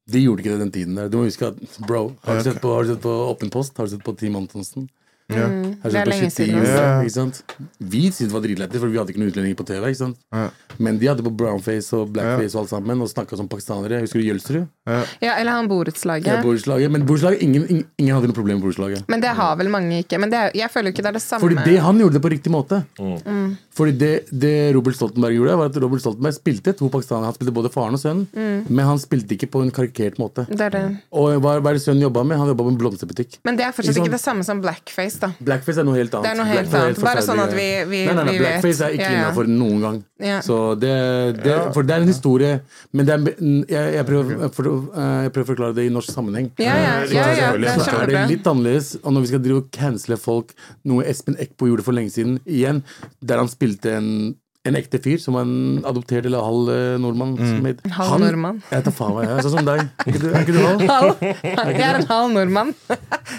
S2: De gjorde ikke det den tiden der. Du må huske at, bro, har du sett på, har du sett på Åpen post? Har du sett på Team Antonsen?
S4: Ja.
S1: Det er lenge siden.
S4: Ja.
S2: Ikke sant? Vi syntes det var dritlættis, for vi hadde ikke noen utlendinger på TV. Ikke sant?
S4: Ja.
S2: Men de hadde på brownface og blackface og alt sammen og snakka som pakistanere. Husker du Jølsrud?
S1: Ja, eller han borettslaget.
S2: Ja. borettslaget. Men borettslaget, ingen, ingen, ingen hadde noe problem med borettslaget.
S1: Men det har vel mange ikke. Men det er, jeg føler jo ikke det er det samme.
S2: Fordi det, han gjorde det på riktig måte.
S1: Mm.
S2: Fordi det, det Robert Stoltenberg gjorde, var at Robert Stoltenberg spilte to pakistanere. Han spilte både faren og sønnen,
S1: Mm.
S2: men han spilte ikke på en karikert måte.
S1: det er det.
S2: Og hva, hva er det sønnen jobba med? Han jobba med en blomsterbutikk.
S1: Men det er fortsatt
S2: Ikke
S1: ikke det samme som blackface, da.
S2: Blackface er noe helt annet.
S1: Det er noe helt annet. Bare sånn at vi- vi-
S2: nei, nei, nei,
S1: vi vet.
S2: Blackface er ikke
S1: Ja, ja.
S2: innafor noen gang.
S1: Ja.
S2: Så det, det, For det er en historie, men det er, jeg, jeg, prøver, for, eh, jeg prøver å forklare det i norsk sammenheng.
S1: Ja, ja, ja, ja, det er
S2: Så er det litt annerledes. Og når vi skal drive og cancele folk, noe Espen Eckbo gjorde for lenge siden, igjen, der han spilte en en ekte fyr som var en adoptert eller halv eh, nordmann. som het-
S1: Halv
S2: han-
S1: nordmann.
S2: Jeg tar faen meg, jeg er sånn som deg. Er ikke du, er ikke du halv?
S1: Halv. Jeg er en halv nordmann.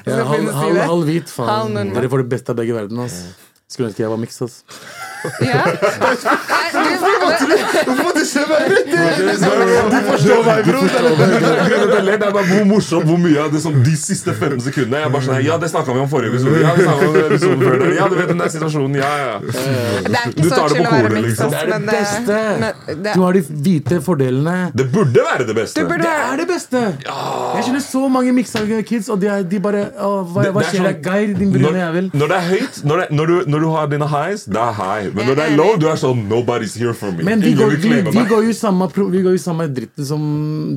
S2: Ja, halv, halv,
S1: det.
S2: halv hvit, faen. Dere får det beste av begge verdener. Skulle ønske jeg var miks. altså.
S1: Ja. Nei, du-
S4: du ser meg rett i? Du forstår meg, bror!
S3: Det er bare hvor morsomt hvor mye av det som de siste fem sekundene Jeg bare sånn, Ja, det snakka vi om forrige episode. Ja, vi om episoden før det. Ja, du vet den der situasjonen. Ja, ja.
S1: Det er
S3: Du
S1: ikke så
S3: tar det
S1: chill
S3: på
S1: å være
S3: liksom.
S2: Det er det beste! Du har de hvite fordelene.
S3: Det burde være det beste.
S2: Det er det beste! Jeg kjenner så mange kids, og de, er, de bare å, Hva,
S3: er
S2: skjer
S3: sånn-
S2: Geir, din brune
S3: når,
S2: jævel?
S3: når det er høyt, når, det, når, du, når du har dine highs, det er high. Men når det er low, du er sånn Nobody's here for me.
S2: Men vi går, vi, vi, går jo samme, vi går jo samme dritten som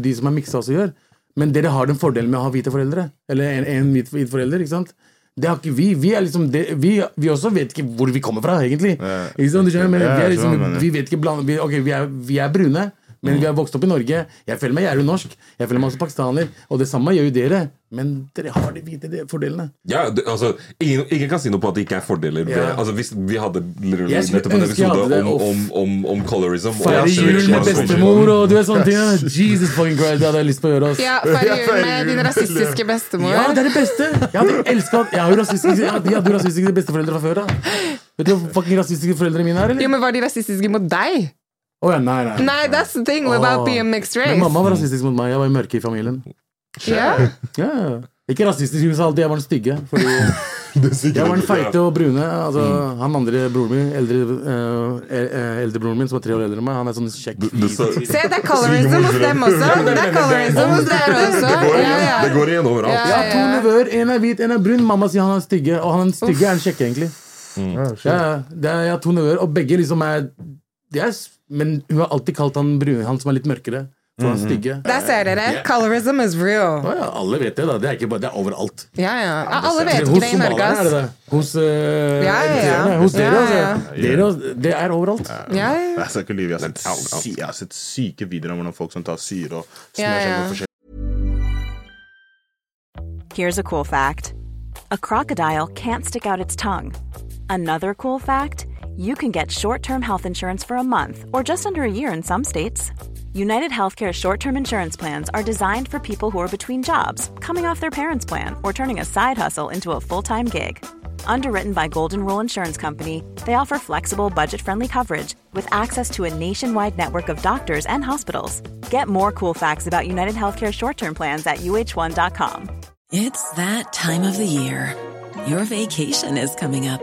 S2: de som er miksa også gjør. Men dere har den fordelen med å ha hvite foreldre. Eller en, en hvit, hvit forelder. ikke sant? Det har ikke vi. Vi, er liksom det, vi, vi også vet ikke hvor vi kommer fra, egentlig. Ikke sant? Du skjønner? Men vi, er liksom, vi vet ikke bland, vi, okay, vi er, vi er brune, men vi har vokst opp i Norge. Jeg føler meg jævlig norsk. Jeg føler meg også pakistaner. Og det samme gjør jo dere. Men dere har de hvite fordelene.
S3: Ja, det, altså, ingen, ingen kan si noe på at det ikke er fordeler ved
S2: Ja.
S3: altså, Hvis vi hadde nettopp en episode om, om, om, om colorism
S2: Feire jul med bestemor og du vet sånne ting. Jesus fucking Christ, det hadde jeg lyst på å gjøre. Oss.
S1: Ja, feire jul med din rasistiske bestemor.
S2: Ja, det er det beste! Jeg hadde elsket Jeg har jo rasistiske, jeg hadde, hadde jo rasistiske besteforeldre fra før av. Vet du hvor fucking rasistiske foreldrene mine er,
S1: Jo,
S2: eller?
S1: men Var de rasistiske mot deg?
S2: Å ja, nei, nei.
S1: Nei, that's the thing about
S2: oh.
S1: being mixed race.
S2: Men mamma var rasistisk mot meg. Jeg var mørke i familien.
S1: Yeah.
S2: yeah. Ikke rasistisk, hun sa alltid jeg var den stygge. Fordi jeg var den feite og brune. Altså, Han andre broren min, eldre, uh, eh, eldrebroren min, som er tre år eldre enn meg, han er sånn kjekk.
S1: Se, det er colorism hos dem også. Det er colorism hos dere også.
S3: Det går igjen, det går igjen overalt.
S1: Ja.
S2: Jeg har to nevøer. En er hvit, en er brun. Mamma sier han er stygge, og han er stygge er den kjekke, egentlig. Ja, det er, jeg har to nevøer, og begge liksom er, de er Men hun har alltid kalt han brun, han som er litt mørkere, for han er stygge.
S1: Der ser dere. Colorism is real.
S2: Å ja, alle vet det, da. Det er, ikke bare, det er overalt.
S1: Ja, ja. ja alle vet
S2: Hos
S1: ikke det i Norge,
S2: somalierne er det
S1: ass.
S2: det. Hos uh,
S1: Ja, ja, ja.
S2: Hos dere,
S1: Ja,
S2: altså.
S1: ja.
S2: Dere, også- det er overalt.
S1: Ja, ja.
S4: Jeg skal ikke lyve. Jeg har sett, sy jeg har sett syke videoer om hvordan folk som tar syre og
S1: Ja,
S4: smører seg
S1: ja.
S4: med forskjellige
S5: Here's a cool fact a crocodile can't stick out its tongue. Another cool fact you can get short term health insurance for a month or just under a year in some states. United Healthcare short term insurance plans are designed for people who are between jobs, coming off their parents' plan, or turning a side hustle into a full time gig. Underwritten by Golden Rule Insurance Company, they offer flexible, budget friendly coverage with access to a nationwide network of doctors and hospitals. Get more cool facts about United Healthcare short term plans at uh1.com.
S6: It's that time of the year. Your vacation is coming up.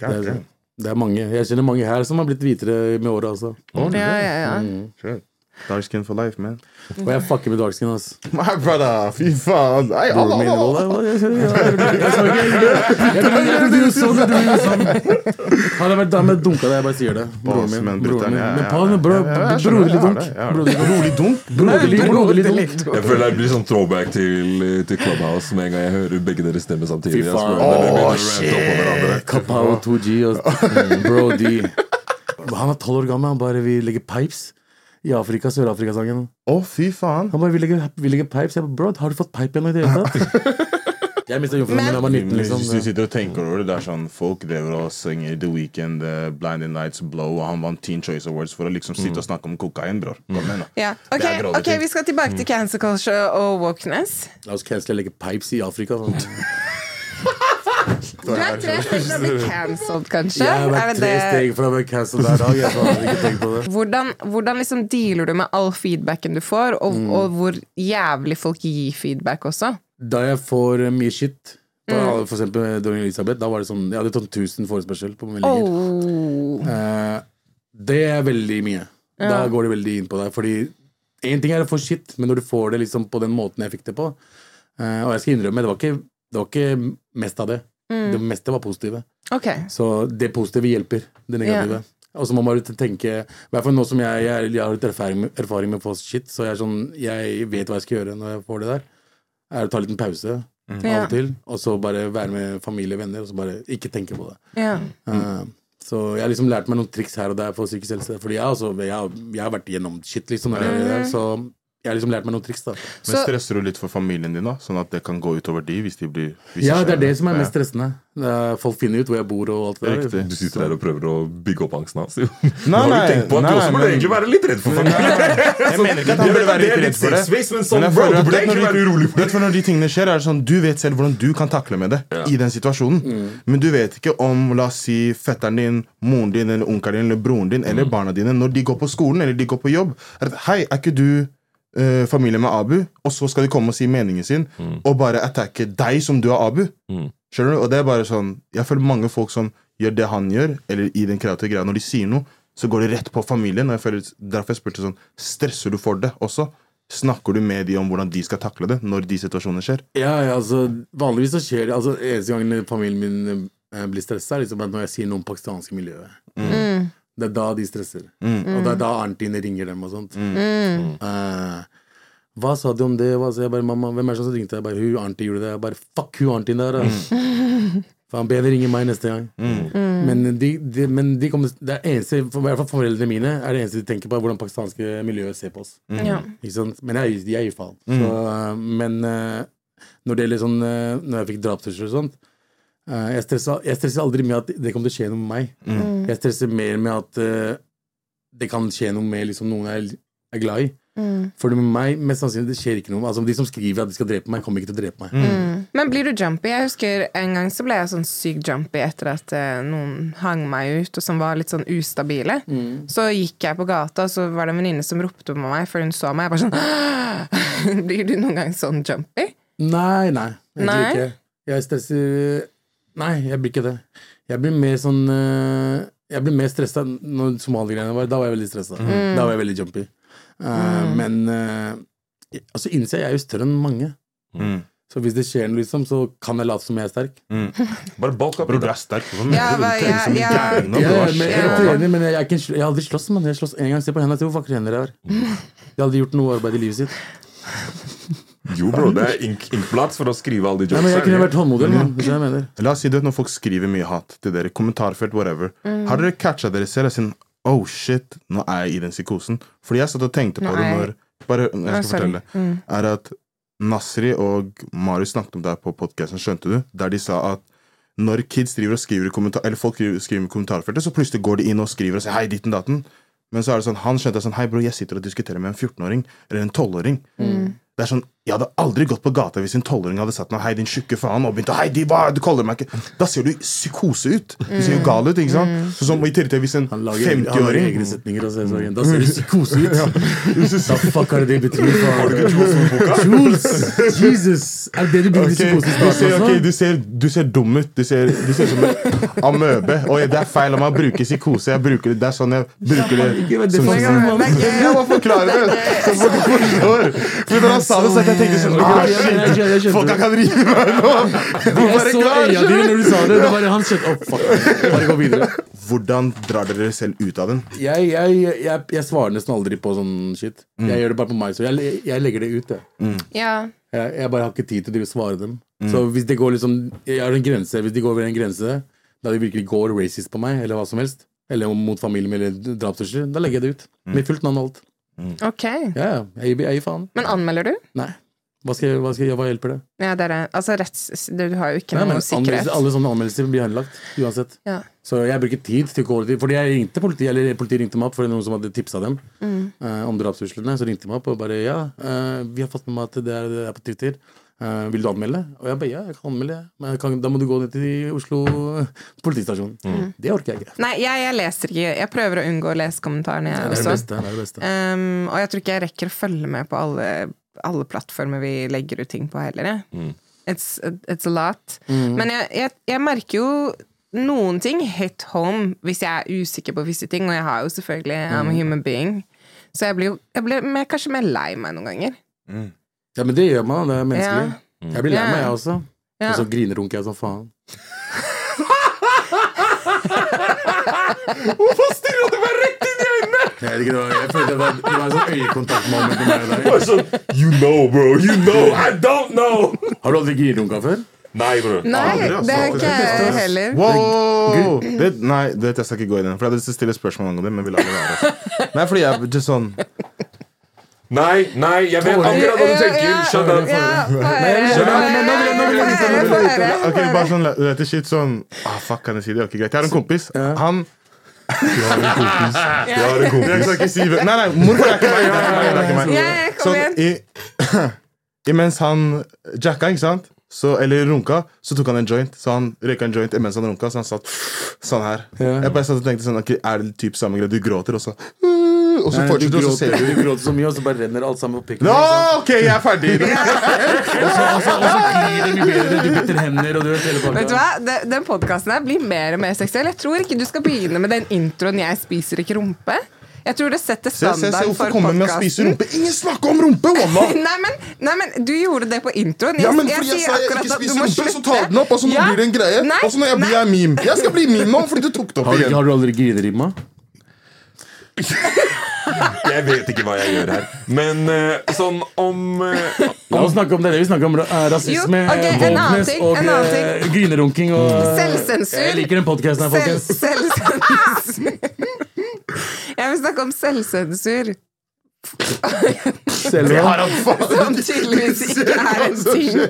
S2: Det er, Det er mange. Jeg kjenner mange her som har blitt hvitere med året.
S4: Oh,
S1: Ja, ja, ja.
S4: Shit. Dark skin for life, man.
S2: Og jeg fucker med dark skin, ass.
S4: My brother, fy faen.
S2: Så det, du sånn. Hadde jeg vært dame, dunka deg, jeg bare sier det. Broren min. Broren min. broderlig dunk.
S4: det, det.
S2: Broderlig dunk.
S4: Rolig dunk?
S2: Broderlig dunk.
S3: Jeg føler det blir sånn throwback til, til Clubhouse med en gang jeg hører begge deres stemmer samtidig.
S2: Fy faen.
S3: hverandre.
S2: Kapow 2G og Brody. Bro D. Han er tolv år gammel, han bare vil legge pipes i Afrika, Sør-Afrika-sangen.
S4: Å, fy faen.
S2: Han bare vil legge, vil legge pipes. Jeg bare, bro, har du fått pipe igjen i det hele tatt? Jeg mista jomfruen min da jeg var 19,
S4: Hvis du
S2: liksom.
S4: sitter og tenker over det, det er sånn folk driver og synger The Weekend, uh, Blinding Nights, Blow, og han vant Teen Choice Awards for å liksom sitte og snakke om kokain, bror. Kom igjen, da.
S1: Ja. Ok,
S4: Det er
S1: ok, vi skal tilbake til cancer culture og wokeness.
S2: La oss cancele legge pipes i Afrika. Sånn.
S1: Du er tre steg fra å bli cancelled, kanskje?
S2: Jeg har vært tre steg fra å bli cancelled hver dag. Jeg har ikke tenkt på det.
S1: Hvordan, hvordan liksom dealer du med all feedbacken du får, og,
S2: Mm.
S1: og hvor jævlig folk gir feedback også?
S2: Da jeg får eh, mye shit da,
S1: Mm.
S2: For eksempel dronning Elisabeth, da var det sånn Jeg hadde sånn 1000 forespørsel på meldinger.
S1: Oh.
S2: Eh, det er veldig mye. Da går det veldig inn på deg. Fordi én ting er å få shit, men når du får det liksom på den måten jeg fikk det på eh, Og jeg skal innrømme, det var ikke, det var ikke mest av det.
S1: Mm.
S2: Det meste var positive.
S1: Okay.
S2: Så det positive hjelper det negative. Og så må man tenke I hvert fall nå som jeg, jeg, jeg har litt erfaring med, erfaring med å få shit, så jeg, er sånn, jeg vet hva jeg skal gjøre når jeg får det der. Er å ta en liten pause av og til, og så bare være med familie og venner, og så bare ikke tenke på det.
S1: Ja.
S2: Uh, så jeg har liksom lært meg noen triks her og der for psykisk helse. Fordi jeg, har jeg, har, jeg har vært gjennom shit, liksom. Der, er der, så jeg har liksom lært meg noen triks, da.
S4: Men stresser du litt for familien din, da? Sånn at det kan gå utover de hvis de blir hvis
S2: Ja, det er det som er mest stressende. Folk finner ut hvor jeg bor og alt det der.
S4: Riktig.
S3: Du sitter der og prøver å bygge opp angsten hans. jo.
S4: Nei,
S3: Nå har
S4: nei,
S3: du tenkt på at
S4: nei,
S3: du også burde
S4: men-
S3: egentlig være litt redd for familien.
S4: Jeg mener ikke at han burde være litt redd for det.
S3: Space, men sånn,
S4: Men jeg
S3: bro,
S4: føler
S3: du
S4: at
S3: burde egentlig
S4: når
S3: være urolig for
S4: vet du, Når de tingene skjer, er det sånn Du vet selv hvordan du kan takle med det i den situasjonen. Men du vet ikke om la oss si fetteren din, moren din, eller onkelen din, eller broren din eller barna dine, når de går på skolen eller de går på jobb er det, Hei, er ikke du eh, familie med Abu? Og så skal de komme og si meningen sin, og bare attacke deg som du er Abu. Skjønner du? Og det er bare sånn Jeg føler mange folk som gjør det han gjør, eller i den kreative greia, når de sier noe, så går det rett på familien. Og jeg føler, derfor jeg spurte sånn Stresser du for det også? Snakker du med de om hvordan de skal takle det når de situasjonene skjer?
S2: Ja, ja, altså Vanligvis så skjer det altså, Eneste gangen familien min eh, blir stressa, er liksom at når jeg sier noe om pakistanske miljøet. Det er da de stresser. Og det er da auntiene ringer dem og sånt. Eh, hva sa de om det? Hva sa jeg bare, mamma, hvem er det som ringte? Jeg bare, hun auntie gjorde det. Jeg bare, fuck hun auntie der, da. Faen, bedre ringe meg neste gang. Men, de, de, men de kommer, det er eneste, for, i hvert fall foreldrene mine er det eneste de tenker på, er hvordan pakistanske miljøet ser på oss.
S1: Ja.
S2: Ikke sant? Men jeg, jeg gir faen. Så, uh, men uh, når det gjelder sånn Når jeg fikk drapstrusler og sånt jeg, stresser, jeg stresser aldri med at det kommer til å skje noe med meg. Jeg stresser mer med at uh, det kan skje noe med liksom, noen jeg er glad i. For med meg mest sannsynlig det skjer ikke noe. Altså, de som skriver at de skal drepe meg, kommer ikke til å drepe meg.
S1: Men blir du jumpy? Jeg husker En gang så ble jeg sånn sykt jumpy etter at uh, noen hang meg ut, og som var litt sånn ustabile. Så gikk jeg på gata, og så var det en venninne som ropte på meg før hun så meg. Jeg bare sånn Blir du noen gang sånn jumpy?
S2: Nei, nei. Egentlig
S1: Nei?
S2: ikke. Jeg stresser Nei, jeg blir ikke det. Jeg blir mer sånn øh, Jeg blir mer stressa når somaligreiene var. Da var jeg veldig stressa. Da var jeg veldig jumpy. Uh, Men uh, altså innser jeg jeg er jo større enn mange. Så hvis det skjer noe, liksom, så kan jeg late som jeg er sterk.
S3: Bare bulk up.
S4: Bror, du er sterk. Hva
S1: Ja,
S4: mener du?
S1: hva-
S4: Du trener som en
S1: ja, ja.
S4: gæren nå,
S2: Ja,
S4: bro. Hva
S2: men
S4: skjer
S2: jeg trener, men jeg, jeg har aldri slåss, mann. Jeg har slåss en gang. Se på hendene. til hvor vakre hender jeg har. Jeg har aldri gjort noe arbeid i livet sitt.
S3: Jo, bro, det er ink, for å skrive alle de
S2: Nei, men jeg kunne
S3: jokesene.
S2: vært håndmodell, jeg mener.
S4: La oss si det når folk skriver mye hat til dere. Kommentarfelt, whatever. Har dere catcha dere selv og sin Oh shit, nå er jeg i den psykosen? Fordi jeg satt og tenkte på det når Bare jeg skal
S1: sorry.
S4: fortelle. Er at Nasri og Marius snakket om det på podkasten, skjønte du? Der de sa at når kids driver og skriver i kommentar Eller folk skriver, skriver i kommentarfeltet, så plutselig går de inn og skriver og sier hei, ditten datten. Men så er det sånn, han skjønte sånn Hei, bro, jeg sitter og diskuterer med en 14-åring eller en 12-åring. Det er sånn Jeg hadde aldri gått på gata hvis en tolvåring hadde sagt noe, hei, din tjukke faen, og begynt hei, de, hva, du kaller meg ikke Da ser du psykose ut. Du ser jo gal ut, ikke sant? Så som, I tillegg til hvis en
S2: Han lager, han lager
S4: 50-åring
S2: egne setninger og ser så igjen. Da ser du psykose ut. Hva fuck er det det betyr? Har du ikke Jules! Jesus! Er det det du bruker
S4: okay.
S2: psykose
S4: du, ser,
S2: okay,
S4: ok, du, ser, du ser dum ut. Du ser, du ser som en amøbe. Og det er feil om man å bruke psykose. Jeg bruker det, det er sånn jeg bruker det. Som- Jeg må forklare det! Så folk forstår. For når han sa det, så jeg tenkte sånn ah,
S2: det.
S4: kan rive meg nå! Jeg
S2: så øya dine når
S4: du?
S2: sa det. det bare, han skjønte opp. fuck. Bare gå videre.
S4: Hvordan drar dere dere selv ut av den?
S2: Jeg, jeg, jeg, jeg svarer nesten aldri på sånn shit.
S4: Mm.
S2: Jeg gjør det bare på meg, så jeg, jeg legger det ut. Jeg.
S1: Ja.
S2: Jeg, jeg bare har ikke tid til å svare dem.
S4: Mm.
S2: Så hvis det går liksom Jeg har en grense. Hvis de går over en grense da de virkelig går racist på meg, eller hva som helst, eller mot familien min, eller drapstrusler, da legger jeg det ut.
S4: Mm.
S2: Med fullt navn og alt.
S1: Ok.
S2: Ja, ja. Jeg, gir- jeg gir faen.
S1: Men anmelder du?
S2: Nei. Hva, skal jeg, hva, skal jeg, hva hjelper det?
S1: Ja, det altså retts... Du har jo ikke
S2: Nei,
S1: noe sikkerhet.
S2: alle sånne anmeldelser blir henlagt. Uansett.
S1: Ja.
S2: Så jeg bruker tid til å gå til Fordi jeg ringte politiet, eller politiet ringte meg opp, for det er noen som hadde tipsa dem
S1: Mm.
S2: uh, om drapstruslene. Så ringte de meg opp og bare Ja, uh, vi har fått med meg at det er, det er på Twitter. Eh, vil du anmelde? Og jeg bare ja, jeg kan anmelde. Men jeg kan, da må du gå ned til Oslo politistasjon.
S1: Mm.
S2: Det orker jeg ikke.
S1: Nei, jeg, jeg leser ikke. Jeg prøver å unngå å lese kommentarene, jeg
S2: Det er det
S1: også.
S2: beste. Det er det beste.
S1: Um, og jeg tror ikke jeg rekker å følge med på alle, alle plattformer vi legger ut ting på heller. Mm. It's, it's a lot. Men jeg, jeg, jeg merker jo noen ting hit home hvis jeg er usikker på visse ting, og jeg har jo selvfølgelig I'm a human being. Så jeg blir jo jeg blir mer, kanskje mer lei meg noen ganger.
S2: Ja, men det gjør man. Det er menneskelig. Jeg blir lei meg, jeg også.
S1: Ja.
S2: Og så grinerunker jeg som faen.
S4: Hvorfor stirra du meg rett inn i øynene?!
S2: Jeg, vet ikke, det var, jeg følte det var, det var en sånn øyekontaktmoment med meg
S3: der. sånn, You know, bro. You know. I don't know.
S2: Har du aldri grinerunka før?
S3: Nei, bro.
S1: Nei,
S4: Aldri, altså.
S1: det er ikke jeg heller.
S4: Wow! Det, nei, det, jeg skal ikke gå i den. For jeg hadde lyst til å stille spørsmål om det, men vi lar det være. det. Nei, fordi jeg just sånn
S3: Nei, nei, jeg vet akkurat hva du tenker. Shut up.
S2: Jeg- jeg- jeg jeg.
S4: Ok, bare sånn lette shit sånn ah, Fuck, kan jeg si det? Ok, greit. Jeg har en kompis. Han Du har en kompis. Du har en kompis. Jeg skal ikke si det. Nei, nei, morfar er ikke meg. Det er ikke meg, det Sånn, i, imens han jacka, ikke sant? Så, eller runka, så tok han en joint. Så han røyka en joint imens han runka, så han satt sånn her. Jeg bare satt og tenkte sånn ok, Er det typ samme greie? Du gråter, og så Og så
S2: Nei, du
S4: fortsetter du, og så ser
S2: gråter,
S4: du.
S2: du gråter så mye, og så bare renner alt sammen på pikken.
S4: Nå, ok, jeg er ferdig!
S2: Og så, og så, og så glir det mye bedre, du bytter hender, og du vet hele pakka.
S1: Vet du hva? Den, den podkasten her blir mer og mer seksuell. Jeg tror ikke du skal begynne med den introen 'Jeg spiser ikke rumpe'. Jeg tror det setter
S4: standard Se, se,
S1: se,
S4: hvorfor
S1: for
S4: kommer med å spise
S1: podkasten.
S4: rumpe? Ingen snakker om rumpe!
S1: Nei men, nei, men du gjorde det på introen.
S4: Ja, men fordi jeg
S1: jeg
S4: sa jeg ikke spiser
S1: rumpe,
S4: rumpe, så tar den opp, og så
S1: Ja.
S4: blir det en greie. Og så når jeg blir
S1: nei.
S4: jeg meme. Jeg skal bli meme nå, fordi du tok det opp
S2: Har
S4: igjen.
S2: har du aldri grinerimma?
S3: Jeg vet ikke hva jeg gjør her. Men eh, sånn om om
S2: La oss snakke om det. Vi snakker om eh, rasisme,
S1: Jo, ok, en annen
S2: wokeness og eh, grinerunking og eh,
S1: Selvsensur.
S2: Jeg liker den podkasten her, folkens.
S1: Selv, selvsensur. Jeg vil snakke om selvsensur.
S2: Selv om-
S1: Som tydeligvis ikke er en ting.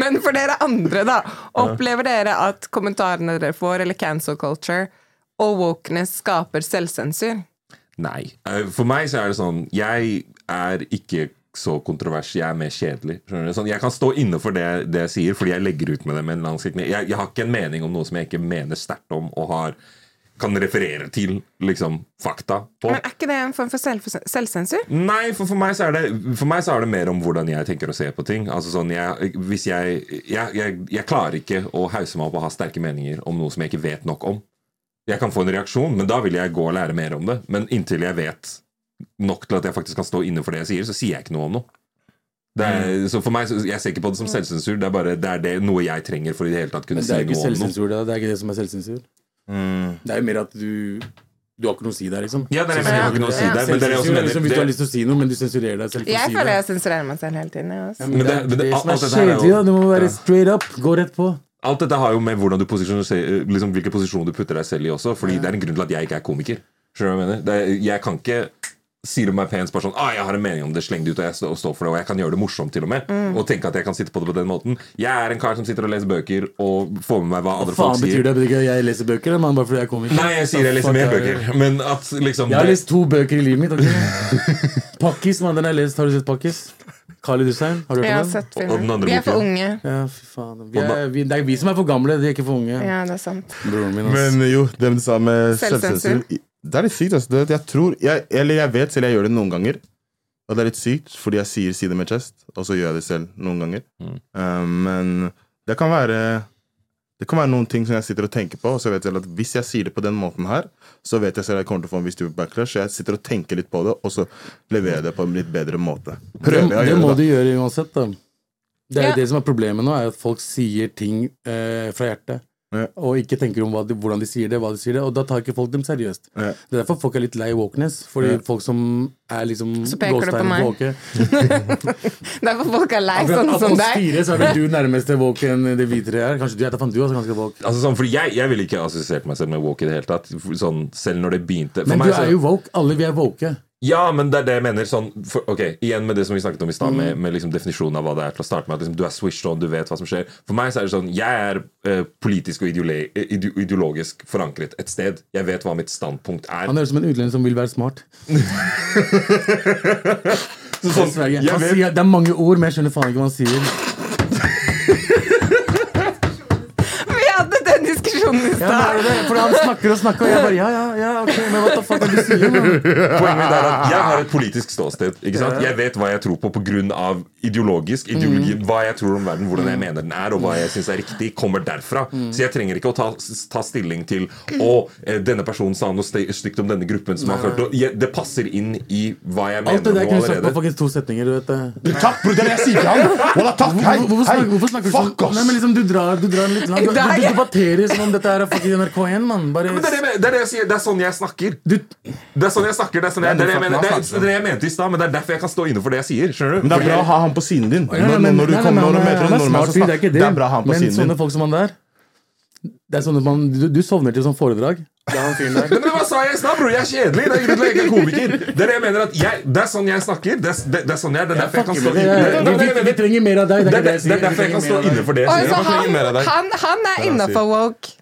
S1: Men for dere andre, da. Opplever dere at kommentarene dere får, eller cancel culture, og wokeness skaper selvsensur?
S3: Nei. Eh, For meg så er det sånn Jeg er ikke så kontrovers, jeg er mer kjedelig. Sånn, jeg kan stå inne for det, det jeg sier, fordi jeg legger ut med det. med en lang. Jeg, jeg har ikke en mening om noe som jeg ikke mener sterkt om, og har, kan referere til liksom, fakta på.
S1: Men er ikke det en form for selv, selvsensur?
S3: Nei, for, for, meg så er det, for meg så er det mer om hvordan jeg tenker å se på ting. Altså sånn, jeg, hvis jeg, jeg, jeg klarer ikke å hause meg opp og ha sterke meninger om noe som jeg ikke vet nok om. Jeg kan få en reaksjon, men da vil jeg gå og lære mer om det. Men inntil jeg vet nok til at jeg faktisk kan stå inne for det jeg sier, så sier jeg ikke noe om noe. Det er, så for meg, Jeg ser ikke på det som selvsensur. Det er bare det er det, noe jeg trenger for i det hele tatt kunne
S2: det er
S3: si
S2: ikke
S3: noe om noe.
S2: selvsensur, det. Det er ikke det som er selvsensur. Det er jo mer at du Du har ikke noe å si der, liksom.
S3: Ja, det er det jeg mener, jeg har ikke noe å si der, men det er jeg også
S2: er
S3: mener.
S2: liksom hvis du har lyst til å si noe, men du sensurerer deg selv for å
S1: Jeg
S2: si
S1: føler
S2: det.
S1: jeg sensurerer meg selv hele tiden.
S2: Ja,
S3: Men
S2: men det,
S3: det- men det-
S2: det, som er
S3: er
S2: kjedelig, da. Du må være straight up. Gå rett på.
S3: Alt dette har jo med du liksom, hvilken posisjon du putter deg selv i også. Fordi det er en grunn til at jeg ikke er komiker. Skjønner du hva jeg mener? Er, jeg kan ikke sier det meg pent bare sånn ah, 'Jeg har en mening om det, sleng det ut', og jeg står for det, og jeg kan gjøre det morsomt til og med.
S2: Mm.
S3: Og tenke at jeg kan sitte på det på den måten. Jeg er en kar som sitter og leser bøker og får med meg hva andre folk
S2: faen betyr
S3: sier.
S2: det? Betyr ikke at jeg leser bøker, men bare fordi jeg er komiker?
S3: Nei, jeg sier jeg leser mer
S2: er
S3: bøker, men at liksom
S2: Jeg har lest to bøker i livet mitt. Okay? Pakkis, mann. Den har jeg lest. Har du sett Pakkis? Khalid Hussein, har du hørt om den?
S1: sett
S3: Og den
S1: filmen.
S3: andre
S1: Vi er for unge.
S2: Ja, fy faen. Vi er, vi, det er vi som er for gamle, de er ikke for unge.
S1: Ja, det er sant.
S2: Broren min, ass.
S4: Men jo, det du sa med
S1: Selvsensur.
S4: Det er litt sykt. Altså. Det, jeg tror, jeg, eller jeg vet selv jeg gjør det noen ganger. Og det er litt sykt, fordi jeg sier side med chest', og så gjør jeg det selv noen ganger. Um, men det kan være det kan være noen ting som jeg sitter og tenker på, og så vet jeg at hvis jeg sier det på den måten her, så vet jeg selv at jeg kommer til å få en viss type backlash. Så jeg sitter og tenker litt på det, og så leverer jeg det på en litt bedre måte.
S2: Det,
S4: Prøver jeg å
S2: det
S4: gjøre
S2: må
S4: det.
S2: du gjøre uansett, da. Det er
S1: Ja.
S2: det som er problemet nå, er at folk sier ting eh, fra hjertet.
S4: Ja.
S2: Og ikke tenker om hva de, hvordan de sier det, hva de sier det, og da tar ikke folk dem seriøst.
S4: Ja.
S2: Det er derfor folk er litt lei wokeness. Fordi
S4: Ja.
S2: folk som er liksom
S1: Så peker du på meg.
S2: woke.
S1: Derfor folk er lei sånn
S2: av
S1: som
S2: oss
S1: deg.
S2: fire så er vel du nærmeste woke enn det vi tre er. Kanskje du er, faen, du også ganske woke.
S3: Altså sånn, fordi jeg, jeg ville ikke assosiert meg selv med woke i det hele tatt. Sånn, selv når det begynte for
S2: Men
S3: meg
S2: du er jo woke. Alle vi er woke.
S3: Ja, men det er det jeg mener. Sånn, for, ok, Igjen med det som vi snakket om i stad,
S2: Mm.
S3: med, med liksom definisjonen av hva det er til å starte med. At liksom, du er switched on, du vet hva som skjer. For meg så er det sånn Jeg er uh, politisk og eh, ide ideologisk forankret et sted. Jeg vet hva mitt standpunkt er.
S2: Han høres ut som en utlending som vil være smart.
S3: Så sånn, jeg
S2: jeg
S3: vet,
S2: sier, det er mange ord, men jeg skjønner faen ikke hva han sier.
S1: Vi hadde den diskusjonen i
S2: Ja, det er det, for han snakker og snakker, og jeg bare ja, ja, ja, ok, men what the fuck er det du sier? Man?
S3: poenget mitt er at jeg har et politisk ståsted. Ikke sant? Jeg vet hva jeg tror på pga. ideologisk ideologi.
S2: Mm.
S3: Hva jeg tror om verden, hvordan jeg mener den er, og hva jeg syns er riktig, kommer derfra.
S2: Mm.
S3: Så jeg trenger ikke å ta, ta stilling til Å, eh, denne personen sa noe stygt om denne gruppen som har ført og jeg, Det passer inn i hva jeg mener
S2: Alt det der kunne du sagt på faktisk to setninger. du vet det.
S4: Takk, bror! Det er det jeg sier til han! Wallah, takk! Hei!
S2: Hvorfor, snakker, hvorfor snakker du
S4: Fuck,
S2: sånn? Nei, men liksom, du drar, du drar litt langt. Du, du, du debatterer som om dette er fucking NRK1, mann. Bare
S3: Ja, det, er det, det er det jeg sier. Det er sånn jeg snakker.
S2: du,
S3: Det er sånn jeg snakker Det er, sånn jeg, det er, jeg, mener, det er, det er jeg mente i stad, men det er derfor jeg kan stå inne for det jeg sier. Skjønner du?
S4: Men det er bra å ha han på siden din. Når, du kommer
S2: med er-
S4: møter en
S2: er
S4: nordmann
S2: smart det er
S4: snakker
S2: det.
S4: Det er bra å ha han på
S2: Men sånne folk som han der Det er sånne man, du, du sovner til sånn foredrag. Det er han fyren der.
S3: Men hva sa jeg i stad, bror? Jeg er kjedelig. Det er grunnen til at jeg er komiker. Det er det jeg mener at jeg, Det er sånn jeg snakker. Det er, det, det er sånn jeg Det er derfor jeg kan stå inne
S2: Vi, trenger mer av deg. Det er,
S3: er derfor jeg kan stå inne for det
S1: han, han er innafor woke.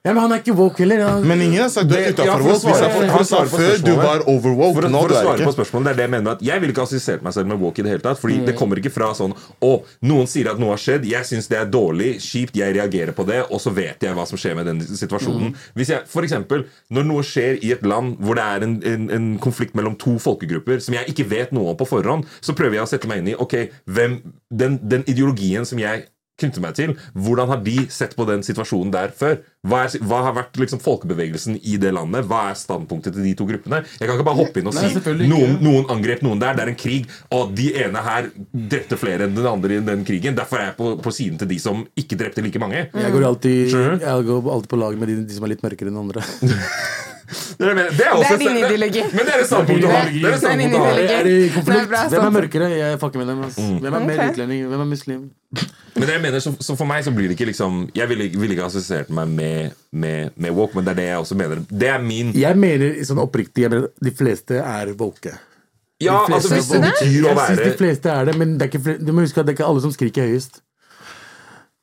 S2: Ja, men han er ikke woke heller. Han,
S4: Men ingen har sagt du er utafor woke. Vi sa-
S3: svare- for
S4: Han sa
S3: svare
S4: før du var overwoke.
S3: For, å- for å svare på spørsmålet, det er det jeg mener at Jeg ville ikke assistert meg selv med woke i det hele tatt. Fordi det kommer ikke fra sånn Å, noen sier at noe har skjedd, jeg syns det er dårlig, kjipt, jeg reagerer på det, og så vet jeg hva som skjer med den situasjonen. Hvis jeg, for eksempel, når noe skjer i et land hvor det er en, en, en konflikt mellom to folkegrupper som jeg ikke vet noe om på forhånd, så prøver jeg å sette meg inn i Ok, hvem Den, den ideologien som jeg knytter meg til. Hvordan har de sett på den situasjonen der før? Hva, er, hva har vært liksom folkebevegelsen i det landet? Hva er standpunktet til de to gruppene? Jeg kan ikke bare hoppe inn og
S2: Nei,
S3: si noen, noen angrep noen der. Det er en krig, og de ene her drepte flere enn den andre i den krigen. Derfor er jeg på, på siden til de som ikke drepte like mange.
S2: jeg går alltid, jeg går alltid på lag med de, de som er litt mørkere enn andre.
S3: Det er, det er, også
S1: Det er din ideologi.
S3: Men det er et standpunkt å ha. Det er ha.
S1: ideologi.
S2: Hvem er mørkere? Jeg fucker med dem. Hvem er mer utlending? Hvem er muslim?
S3: Men det jeg mener, så, så for meg så blir det ikke liksom Jeg ville, vil ikke assosiert meg med, med, med woke, men det er det jeg også mener. Det er min
S2: Jeg mener sånn oppriktig jeg mener, De fleste er woke.
S3: Ja,
S2: De fleste
S3: altså hvis det betyr å
S2: Jeg synes de fleste er det, men det er ikke, du må huske at det er ikke alle som skriker høyest.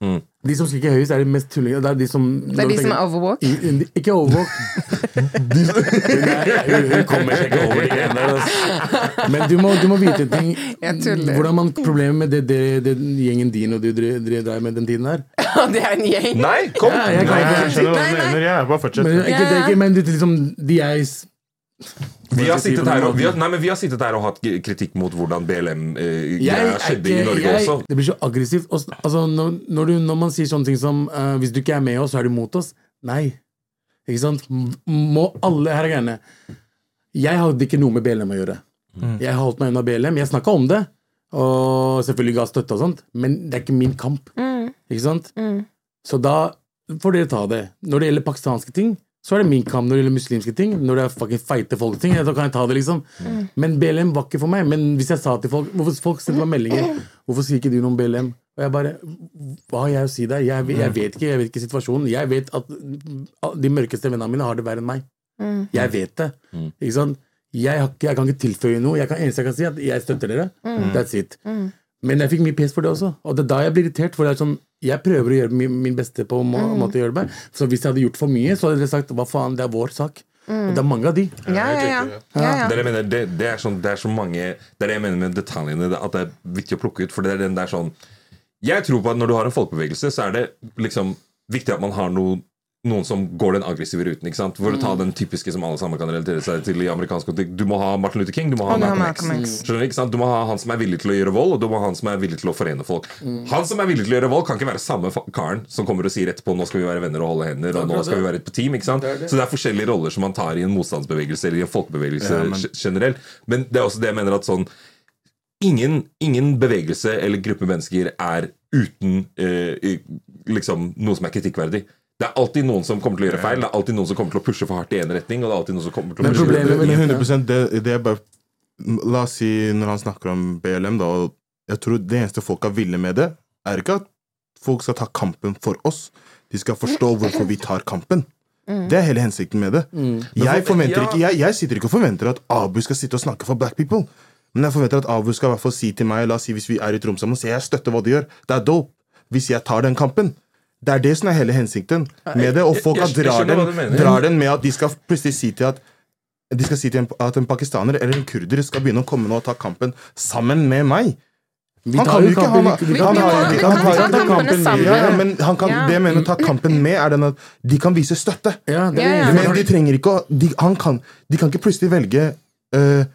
S3: Mm.
S2: De som skriker høyest, er de mest tullingene. Det er de som
S1: Det er de som er overwoke.
S2: Ikke overwalk. Nei, hun, hun kommer seg ikke over de greiene der. Altså. Men du må, du må vite en ting. Hvordan man Problemet med det, det, det gjengen din og du dre- dre- drev med den tiden her
S1: det er en gjeng.
S3: Nei, kom!
S2: Ja, jeg kan
S4: Nei,
S2: ikke
S4: jeg skjønner hva
S1: Nei,
S4: du mener. Ja, bare fortsett.
S2: Men, ikke, det, er ikke, men liksom, de er s-
S3: Vi har, sittet her og, vi, har, nei, men vi har sittet her og hatt kritikk mot hvordan BLM
S2: eh,
S3: skjedde i Norge
S2: jeg,
S3: også.
S2: Det blir så aggressivt. Altså, når, når, du, når man sier sånne ting som uh, 'hvis du ikke er med oss, så er du mot oss'. Nei. Ikke sant? Må alle Her er greiene. Jeg hadde ikke noe med BLM å gjøre. Jeg holdt meg unna BLM. Jeg snakka om det, og selvfølgelig ga støtte og sånt, men det er ikke min kamp. Ikke sant? Så da får dere ta det. Når det gjelder pakistanske ting, så er det min kamp. Når det gjelder muslimske ting, når det er fucking feite folk-ting, da kan jeg ta det, liksom. Men BLM var ikke for meg. Men hvis jeg sa til folk Hvorfor folk sendte meg meldinger Hvorfor sier ikke du noe om BLM? Og jeg bare Hva har jeg å si der? Jeg, jeg vet ikke jeg vet ikke situasjonen. Jeg vet at de mørkeste vennene mine har det verre enn meg. Jeg vet det. Ikke sant? Jeg, har jeg kan ikke tilføye noe. Jeg kan, eneste jeg kan si, er at jeg støtter dere. That's it. Men jeg fikk mye pes for det også. Og det er da jeg blir irritert. For det er sånn, jeg prøver å gjøre min, beste på må, måte å gjøre det. Så hvis jeg hadde gjort for mye, så hadde dere sagt hva faen, det er vår sak. Og det er mange av de.
S1: Ja, ja, ja.
S3: Det, er mener, det, det, er sånn, det er så mange Det er det jeg mener med detaljene. At det er viktig å plukke ut. For det er den der sånn Jeg tror på at når du har en folkebevegelse, så er det liksom viktig at man har noe, noen som går den aggressive ruten. ikke sant? For å ta den typiske som alle sammen kan relatere seg til i amerikansk kontekst. Du må ha Martin Luther King, du må ha Malcolm
S1: Malcolm
S3: X.
S1: X.
S3: Skjønner du, ikke sant? Du må ha han som er villig til å gjøre vold, og du må ha han som er villig til å forene folk. Han som er villig til å gjøre vold, kan ikke være samme karen som kommer og sier etterpå nå skal vi være venner og holde hender, og nå skal vi være et team. ikke sant? Så det er forskjellige roller som man tar i en motstandsbevegelse eller i en folkebevegelse
S4: Ja, men-
S3: generelt. Men det er også det jeg mener at sånn Ingen, ingen bevegelse eller gruppe mennesker er uten eh, liksom noe som er kritikkverdig. Det er alltid noen som kommer til å gjøre feil, det er alltid noen som kommer til å pushe for hardt i én retning. Og det er alltid noen som kommer til å
S2: Men
S3: pushe
S2: problemet
S4: Men
S2: med
S4: 100 det, det er bare La oss si når han snakker om BLM, da og Jeg tror det eneste folk er ville med det, er ikke at folk skal ta kampen for oss. De skal forstå hvorfor vi tar kampen. Det er hele hensikten med det. Jeg, forventer ikke, jeg, jeg sitter ikke og forventer at Abu skal sitte og snakke for black people. Men jeg forventer at Abu skal i hvert fall si til meg La oss si hvis vi er i et rom sammen, så jeg støtter hva de gjør. Det er dope. Hvis jeg tar den kampen. Det er det som er hele hensikten med det. Og folk
S3: jeg- jeg
S4: drar
S3: skjønner hva
S4: den, drar den med at de skal plutselig si til at de skal si til en, at en pakistaner eller en kurder skal begynne å komme nå og ta kampen sammen med meg.
S2: Vi
S4: Han
S2: tar
S4: kan
S2: jo
S4: ikke ja, men han kan,
S1: Ja.
S4: det jeg mener å ta kampen med, er den at de kan vise støtte.
S2: Ja, det er det.
S4: Men de trenger ikke å De, han kan, de kan ikke plutselig velge eh,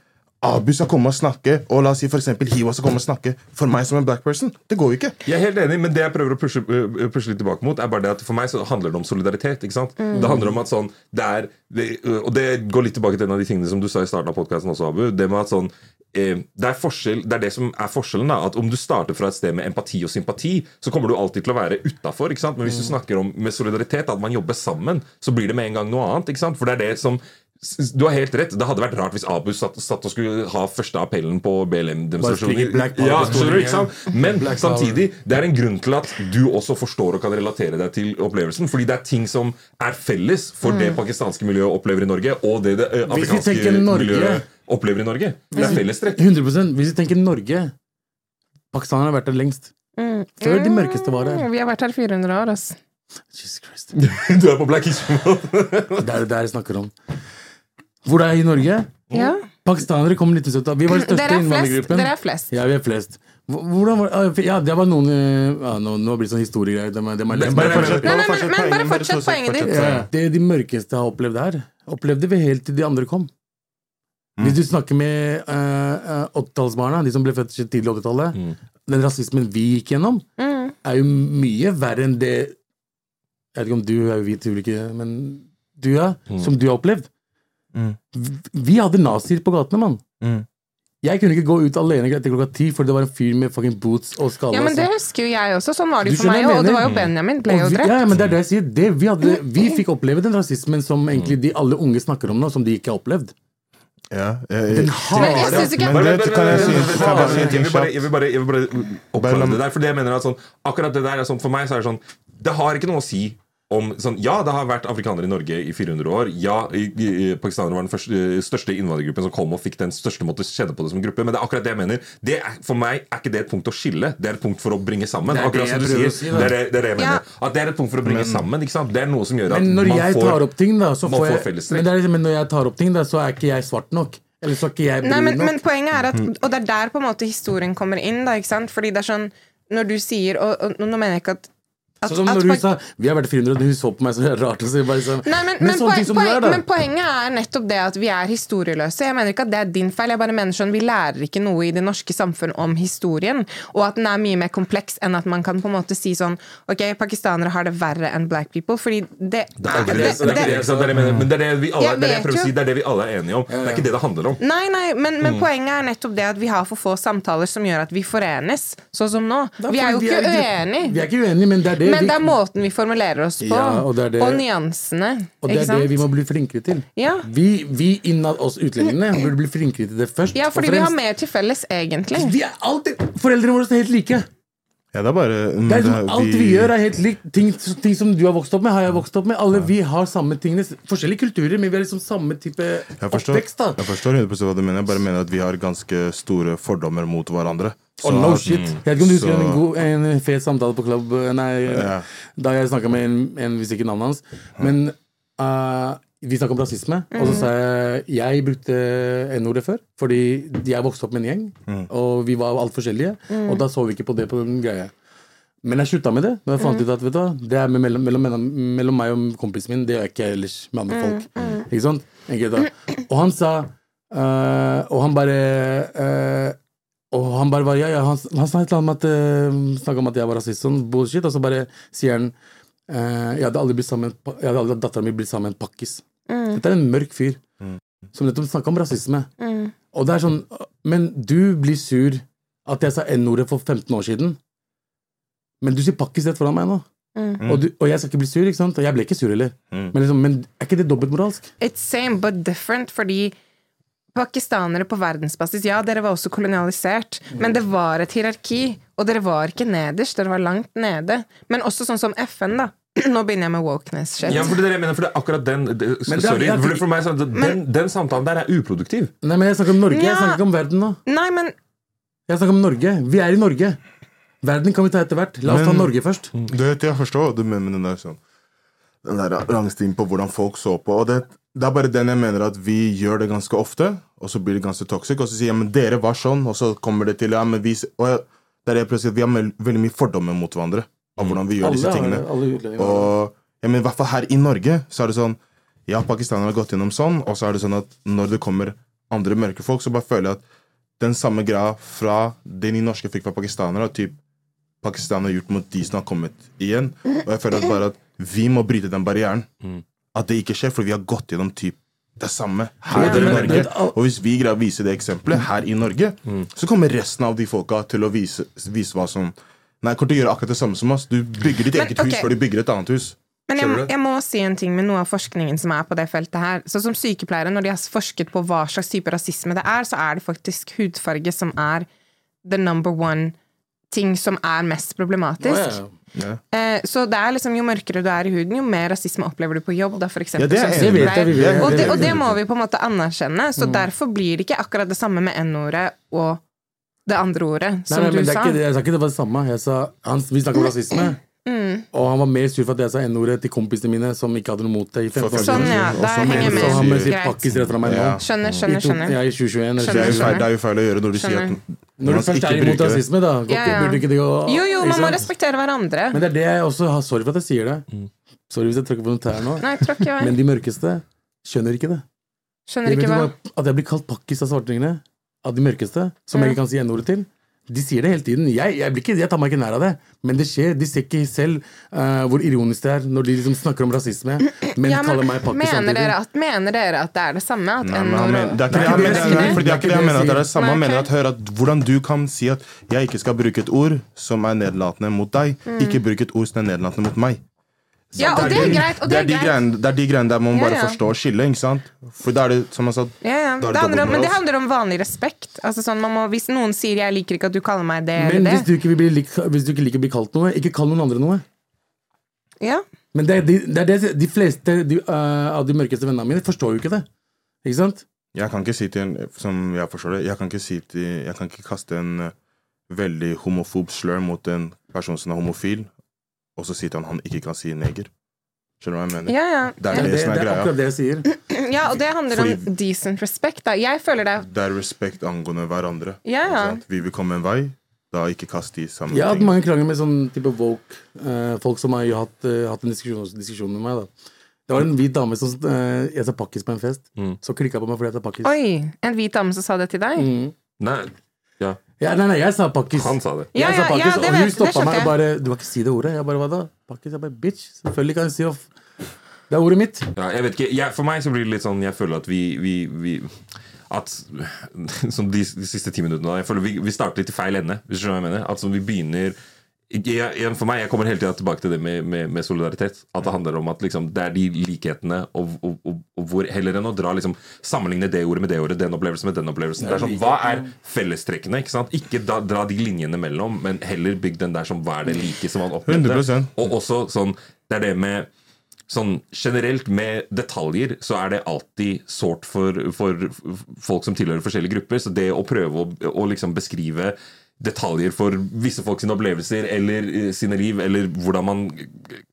S4: Abu skal komme og snakke, og la oss si for eksempel Hiwa skal komme og snakke for meg som en black person. Det går jo ikke.
S3: Jeg er helt enig, men det jeg prøver å pushe, øh, pushe litt tilbake mot, er bare det at for meg så handler det om solidaritet. ikke sant? Det handler om at sånn, det er, det, Og det går litt tilbake til en av de tingene som du sa i starten av podkasten også, Abu. Det med at sånn, eh, det er, forskjell, det er det som er forskjellen. da, at Om du starter fra et sted med empati og sympati, så kommer du alltid til å være utafor. Men hvis du snakker om med solidaritet, at man jobber sammen, så blir det med en gang noe annet. ikke sant? For det er det som du har helt rett. Det hadde vært rart hvis Abu satt, satt og skulle ha første appellen på BLM-demonstrasjoner. Ja? Men samtidig, det er en grunn til at du også forstår og kan relatere deg til opplevelsen. Fordi det er ting som er felles for det pakistanske miljøet opplever i Norge, og det det afrikanske
S2: Norge-
S3: miljøet opplever i Norge. Det er fellestrekk.
S2: 100 Hvis vi tenker Norge Pakistan har vært der lengst. Før de mørkeste var her.
S1: Mm, Vi har vært her 400 år, ass.
S2: Jesus Christ.
S3: Du er på Black History Month.
S2: Det er det jeg snakker om. Hvor er jeg i Norge?
S1: Ja.
S2: Pakistanere kom 1970. Vi var den største
S1: er
S2: innvandrergruppen.
S1: Dere er flest.
S2: Ja, vi er flest. Hvordan var, ah, ja, det var noen eh, ja, Nå, nå blir det sånn historiegreier. Det det
S1: nei,
S4: bare
S1: men- men bare fortsett poenget ditt.
S2: Ja, det de mørkeste har opplevd her, opplevde vi helt til de andre kom. Hvis du snakker med uh, 80-tallsbarna, de som ble født tidlig i 80-tallet, den rasismen vi gikk gjennom, er jo mye verre enn det Jeg vet ikke om du er jo hvit, men du, ja, som du har opplevd.
S4: Mm.
S2: Vi- hadde nazier på gatene, mann.
S4: Mm.
S2: Jeg kunne ikke gå ut alene etter klokka ti, for det var en fyr med fucking boots og skalle.
S1: Ja, men det
S2: altså.
S1: husker jo jeg også. Sånn var det jo for meg òg. Det var jo Benjamin ble jo drept.
S2: ja, men det er det jeg sier. Det, vi, hadde, vi fikk oppleve den rasismen som egentlig de alle unge snakker om nå, som de ikke har opplevd.
S4: Ja, jeg, jeg,
S1: Men jeg synes ikke-
S4: Men det kan jeg si kan jeg si
S3: Jeg vil bare, jeg vil bare, jeg vil bare
S4: Bare
S3: det der. For det jeg mener er at sånn, akkurat det der er sånn, For meg så er det sånn Det har ikke noe å si om sånn, Ja, det har vært afrikanere i Norge i 400 år. Ja, pakistanere var den første, største innvandrergruppen som kom og fikk den største måte kjenne på det som gruppe. Men det er akkurat det jeg mener. Det er, for meg er ikke det et punkt å skille. Det er et punkt for å bringe sammen.
S2: Det er det
S3: Akkurat som du sier.
S2: si,
S3: det, er det, det er det jeg
S1: Ja.
S3: mener. At det er et punkt for å bringe sammen. Ikke sant? Det er noe som gjør at man får
S2: tar ting, da,
S3: man
S2: får jeg
S3: fellestrekk.
S2: men, er, men når jeg tar opp ting, da, så er ikke jeg svart nok. Eller så er ikke jeg
S1: Nei,
S2: brun
S1: men,
S2: nok.
S1: men poenget er at Og det er der på en måte historien kommer inn, da, ikke sant? Fordi det er sånn Når du sier Og, og nå mener jeg ikke at, at
S2: Sånn som når
S1: pak-
S2: sa Vi har vært 400, og hun så på meg så rart. Så bare sånn,
S1: Nei, men,
S2: men,
S1: men, poen, poen,
S2: er,
S1: men poenget er nettopp det at vi er historieløse. Jeg mener ikke at det er din feil. Jeg bare mener sånn, Vi lærer ikke noe i det norske samfunn om historien. Og at den er mye mer kompleks enn at man kan på en måte si sånn Ok, pakistanere har det verre enn black people. Fordi det
S3: Det er det. Men vi alle, det er det si, det er det vi alle er enige om. Det er ikke det det handler om.
S1: Nei, nei, men,
S2: Mm.
S1: poenget er nettopp det at vi har for få samtaler som gjør at vi forenes, sånn som nå.
S2: Da
S1: Vi er jo
S2: får-
S1: ikke
S2: Vi er ikke uenige, men det er det
S1: Men
S2: vi,
S1: det er måten vi formulerer oss på,
S2: Ja, og det det-
S1: nyansene.
S2: og det er det vi må bli flinkere til.
S1: Ja.
S2: Vi, vi innad oss utlendingene burde bli flinkere til det først.
S1: ja,
S2: og
S1: fordi vi har mer til felles, egentlig.
S2: Vi alltid, Foreldrene våre er helt like.
S4: Ja, det er bare
S2: Det er som, alt vi gjør, er helt likt. Ting, ting som du har vokst opp med, har jeg vokst opp med. Alle vi har samme tingene. Forskjellige kulturer, men vi har liksom samme type
S4: forstår,
S2: oppvekst. da
S4: jeg forstår 100 hva du mener. Jeg bare mener at vi har ganske store fordommer mot hverandre.
S2: Oh, no shit. Jeg vet ikke om du husker
S4: Så-
S2: en, god, en fet samtale på klubb Nei,
S4: Ja.
S2: da jeg snakka med en, en, hvis ikke navnet hans. Men uh, Vi snakka om rasisme, og så sa jeg jeg brukte N-ordet før. Fordi jeg vokste opp med en gjeng, og vi var alt forskjellige. Og da så vi ikke på det på den greia. Men jeg slutta med det. Når jeg fant ut at vet du, det er mellom, mellom, mellom meg og kompisen min, det gjør jeg ikke ellers med andre folk. Ikke sant? Enkelt. Og han sa øh, Og han bare øh, Og han bare var, ja, ja, han, han snakket om at, øh, om at jeg var rasist, sånn bullshit, og så bare sier han Jeg hadde aldri blitt sammen dattera mi blitt sammen med en pakkis. Dette er en mørk fyr som nettopp snakka om rasisme. Og det er sånn Men du blir sur at jeg sa N-ordet for 15 år siden. Men du sier pakkis rett foran meg nå. Og, du, og jeg skal ikke bli sur, ikke sant? Og jeg ble ikke sur heller. Men, liksom, men er ikke det dobbeltmoralsk?
S1: It's same but different, fordi pakistanere på verdensbasis Ja, dere var også kolonialisert, men det var et hierarki. Og dere var ikke nederst, dere var langt nede. Men også sånn som FN, da. Nå begynner jeg med wokeness shit.
S3: Ja, for det er det jeg mener, for det er akkurat den det,
S2: Men det er-
S3: Sorry,
S2: jeg-
S3: for, for meg, sånn, den, den samtalen der er uproduktiv.
S2: Nei, men jeg snakker om Norge. Jeg snakker ikke om verden nå.
S1: Nei, men
S2: Jeg snakker om Norge. Vi er i Norge. Verden kan vi ta etter hvert. La oss ta Norge først.
S4: Du vet, jeg forstår hva du mener med den der sånn Den der rangstien på hvordan folk så på. Og det, det er bare den jeg mener at vi gjør det ganske ofte, og så blir det ganske toxic. Og så sier jeg men dere var sånn, og så kommer det til ja, men vi, og jeg, der er det jeg prøver å si, at Vi har veldig mye fordommer mot hverandre av hvordan vi gjør
S2: Alle disse
S4: tingene.
S2: alle.
S4: Og ja, men i hvert fall her i Norge så er det sånn Ja, pakistanere har gått gjennom sånn, og så er det sånn at når det kommer andre mørke folk, så bare føler jeg at den samme greia fra det de norske fikk fra pakistanere, at typ Pakistan har gjort mot de som har kommet igjen. Og jeg føler at bare at vi må bryte den barrieren. At det ikke skjer, for vi har gått gjennom typ det samme her
S2: Ja,
S4: i Norge.
S2: men-
S4: Og hvis vi greier å vise det eksempelet her i Norge, så kommer resten av de folka til å vise, vise hva som Nei, kommer til å gjøre akkurat det samme som oss. Du bygger ditt
S1: Men,
S4: eget hus før du bygger et annet hus.
S1: Men jeg, jeg må si en ting med noe av forskningen som er på det feltet her. Så som sykepleiere, når de har forsket på hva slags type rasisme det er, så er det faktisk hudfarge som er the number one ting som er mest problematisk.
S2: Oh, yeah.
S1: Eh, så det er liksom, jo mørkere du er i huden, jo mer rasisme opplever du på jobb, da, for eksempel.
S4: Ja, det er.
S2: Det vet vi
S1: og, det,
S2: Det
S1: og det må vi på en måte anerkjenne. Så
S2: Mm.
S1: derfor blir det ikke akkurat det samme med N-ordet og det andre ordet, som
S2: nei,
S1: du
S2: men det er
S1: sa.
S2: ikke, jeg sa ikke det var det samme. Jeg sa, han, vi snakker om rasisme.
S1: Mm.
S2: Og han var mer sur for at jeg sa N-ordet til kompisene mine som ikke hadde noe mot det i 15 år.
S1: Sånn, ja. Da henger jeg
S4: med.
S2: Så han
S4: du-
S2: med sitt pakkis rett fra meg nå.
S1: Skjønner, skjønner, skjønner.
S2: Ja, i 2021
S4: Det er, feil, det er jo feil å gjøre når du sier at
S2: Når du først er imot rasisme, da
S1: Ja, ja.
S2: burde ikke det gå
S1: Jo, jo, man må respektere hverandre.
S2: Men det er det jeg også har Sorry for at jeg sier det. Sorry hvis jeg tråkker på noen tær nå.
S1: Nei.
S2: Men de mørkeste skjønner ikke det.
S1: Skjønner
S2: De
S1: ikke hva-
S2: At jeg blir kalt pakkis av svartingene, av de mørkeste, som
S1: Ja.
S2: jeg ikke kan si N-ordet til. De sier det hele tiden. Jeg, jeg, blir ikke, jeg tar meg ikke nær av det, men det skjer. De ser ikke selv uh, hvor ironisk det er når de liksom snakker om rasisme, men
S1: Ja, men
S2: kaller meg pakkis
S1: mener, dere at, mener dere at det er det samme? At
S4: Nei, men han mener, det er ikke det jeg
S2: det
S4: mener.
S2: jeg.
S4: det er det jeg at det er det samme. Han mener at hør at hvordan du kan si at jeg ikke skal bruke et ord som er nedlatende mot deg, ikke bruke et ord som er nedlatende mot meg.
S1: Ja, og det er greit. Og
S4: det,
S1: det
S4: er de
S1: greit.
S4: greiene, det er de greiene der man
S1: Ja,
S4: bare
S1: ja.
S4: forstå og skille, ikke sant? For da er det, som jeg sa
S1: Ja, ja. Det handler om, men det handler om vanlig respekt. Altså sånn, man må, hvis noen sier 'jeg liker ikke at du kaller meg det
S2: Men
S1: eller
S2: hvis
S1: det',
S2: du, ikke vil bli lik, hvis du ikke liker å bli kalt noe, ikke kall noen andre noe.
S1: ja.
S2: Men det, er de, det er det de fleste de, uh, av de mørkeste vennene mine forstår jo ikke det. Ikke sant?
S4: Jeg kan ikke si til en Som jeg forstår det, jeg kan ikke si til Jeg kan ikke kaste en eh, veldig homofob slør mot en person som er homofil, og så sier han han ikke kan si neger. Skjønner du hva jeg mener?
S1: Ja, ja.
S4: Det er
S2: Det,
S4: det,
S2: det,
S4: som er
S2: er akkurat det jeg sier.
S1: ja, og det handler om decent respect. Da. Jeg føler det
S4: Det er respekt angående hverandre.
S1: Ja, ja.
S4: Vi vil komme en vei, da ikke kast de samme
S2: Jeg har hatt mange krangler med sånn type woke uh, folk som har jo hatt, uh, hatt en diskusjon, diskusjon med meg. da Det var en hvit dame som uh, Jeg sa pakkis på en fest. Så klikka på meg fordi jeg sa pakkis.
S1: Oi! En hvit dame som sa det til deg?
S2: Mm.
S3: Nei, ja,
S2: nei, nei, jeg sa pakkis.
S3: han sa det.
S1: Ja,
S2: jeg sa
S1: ja,
S2: pakkis,
S1: ja, det
S2: og hun stoppa meg og bare Du må ikke si det ordet. Jeg bare hva da? Pakkis? Jeg bare bitch. Selvfølgelig kan jeg si det. Det er ordet mitt.
S3: Ja, jeg vet ikke, jeg, For meg så blir det litt sånn Jeg føler at vi, vi, vi At Som de, de siste ti minuttene da, Jeg føler vi, vi starter litt i feil ende. Hvis du skjønner hva jeg mener At som vi begynner jeg, for meg, jeg kommer hele tida tilbake til det med, med, med solidaritet. At det handler om at liksom, det er de likhetene, og, og, og, og hvor heller enn å dra liksom, sammenligne det ordet med det ordet, den opplevelsen med den opplevelsen. Det er sånn, Hva er fellestrekkene? ikke? Ikke da, dra de linjene mellom, men heller bygg den der som hva er det like som man opplevde. Og også sånn Det er det med Sånn generelt med detaljer så er det alltid sårt for, for folk som tilhører forskjellige grupper. Så det å prøve å, å liksom beskrive detaljer for visse folk sine opplevelser eller eh, sine liv, eller hvordan man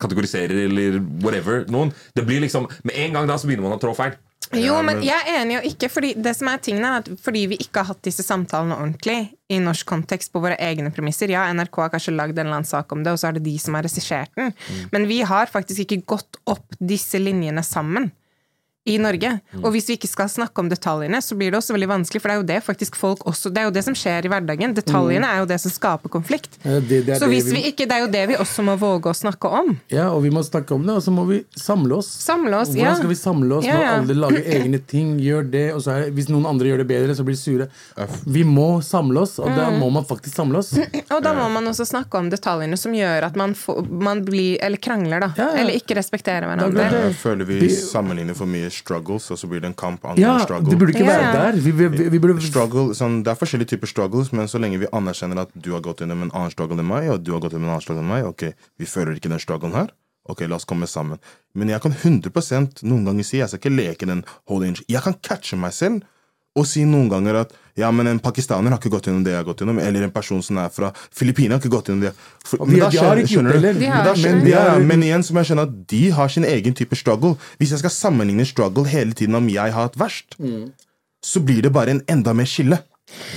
S3: kategoriserer eller whatever noen. Det blir liksom, Med en gang da så begynner man å trå feil.
S1: Jo, men jeg er enig og ikke, fordi det som er tingen er at fordi vi ikke har hatt disse samtalene ordentlig i norsk kontekst på våre egne premisser Ja, NRK har kanskje lagd en eller annen sak om det, og så er det de som har regissert den, men vi har faktisk ikke gått opp disse linjene sammen. I Norge. Og hvis vi ikke skal snakke om detaljene, så blir det også veldig vanskelig, for det er jo det faktisk folk også Det er jo det som skjer i hverdagen. Detaljene er jo det som skaper konflikt.
S2: Ja, det- det
S1: så hvis
S2: vi-
S1: vi ikke Det er jo det vi også må våge å snakke om.
S2: Ja, og vi må snakke om det, og så må vi samle oss.
S1: Samle oss,
S2: Hvordan
S1: ja.
S2: skal vi samle oss
S1: Ja,
S2: når alle lager egne ting, gjør det, og så er, hvis noen andre gjør det bedre, så blir de sure? Vi må samle oss, og
S1: Mm.
S2: da må man faktisk samle oss.
S1: Og da må man også snakke om detaljene som gjør at man, får, man blir Eller krangler, da.
S2: Ja, ja.
S1: Eller ikke respekterer hverandre.
S4: Da føler vi
S2: Vi-
S4: sammenligner for mye struggles, og så blir det en kamp angående
S2: Ja,
S4: struggle.
S2: det burde ikke være
S1: yeah.
S2: der. Vi, vi, vi, burde
S4: Struggle, sånn, det er forskjellige typer struggles, men så lenge vi anerkjenner at du har gått gjennom en annen struggle enn meg, og du har gått gjennom en annen struggle enn meg, ok, vi føler ikke den strugglen her, ok, la oss komme sammen. Men jeg kan 100 noen ganger si, jeg skal ikke leke den whole inch, jeg kan catche meg selv og si noen ganger at ja, men en pakistaner har ikke gått gjennom det jeg har gått gjennom, eller en person som er fra Filippinene har ikke gått gjennom det. For,
S2: de-
S4: da
S2: de har ikke gjort det.
S1: De har
S4: Men men igjen så må jeg skjønne at de har sin egen type struggle. Hvis jeg skal sammenligne struggle hele tiden om jeg har hatt verst, så blir det bare en enda mer skille.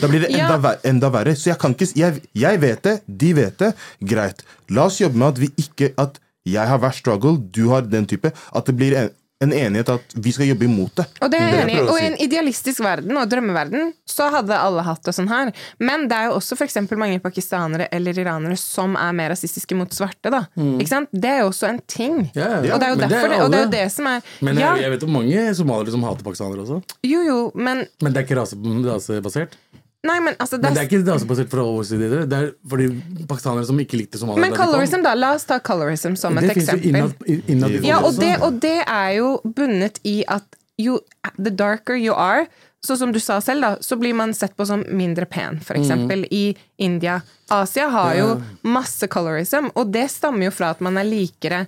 S4: Da blir det enda,
S1: Ja.
S4: ver enda verre. Så jeg kan ikke jeg, jeg vet det, de vet det. Greit. La oss jobbe med at vi ikke At jeg har verst struggle, du har den type. At det blir en, en enighet at vi skal jobbe imot det.
S1: Og det er jeg enig i. Og i en idealistisk verden og drømmeverden så hadde alle hatt det sånn her. Men det er jo også f.eks. mange pakistanere eller iranere som er mer rasistiske mot svarte. da. Ikke sant? Det er jo også en ting.
S2: Ja, ja.
S1: Og det er jo
S2: Men det er
S1: derfor det, og det er jo det som er
S2: Men
S1: ja,
S2: jeg, jeg vet om mange somaliere som hater pakistanere også.
S1: Jo, jo, men
S2: Men det er ikke rase, rasebasert.
S1: Nei, men altså det
S2: Men det
S1: er,
S2: ikke rasebasert fra side. Det er fordi pakistanere som ikke likte somaliere.
S1: men colorism, da. La oss ta colorism som et
S2: Det jo
S1: eksempel.
S2: innad, innad
S1: Ja, og det, og det er jo bundet i at jo, the darker you are, så som du sa selv, da, så blir man sett på som mindre pen, for eksempel i India. Asia har jo masse colorism, og det stammer jo fra at man er likere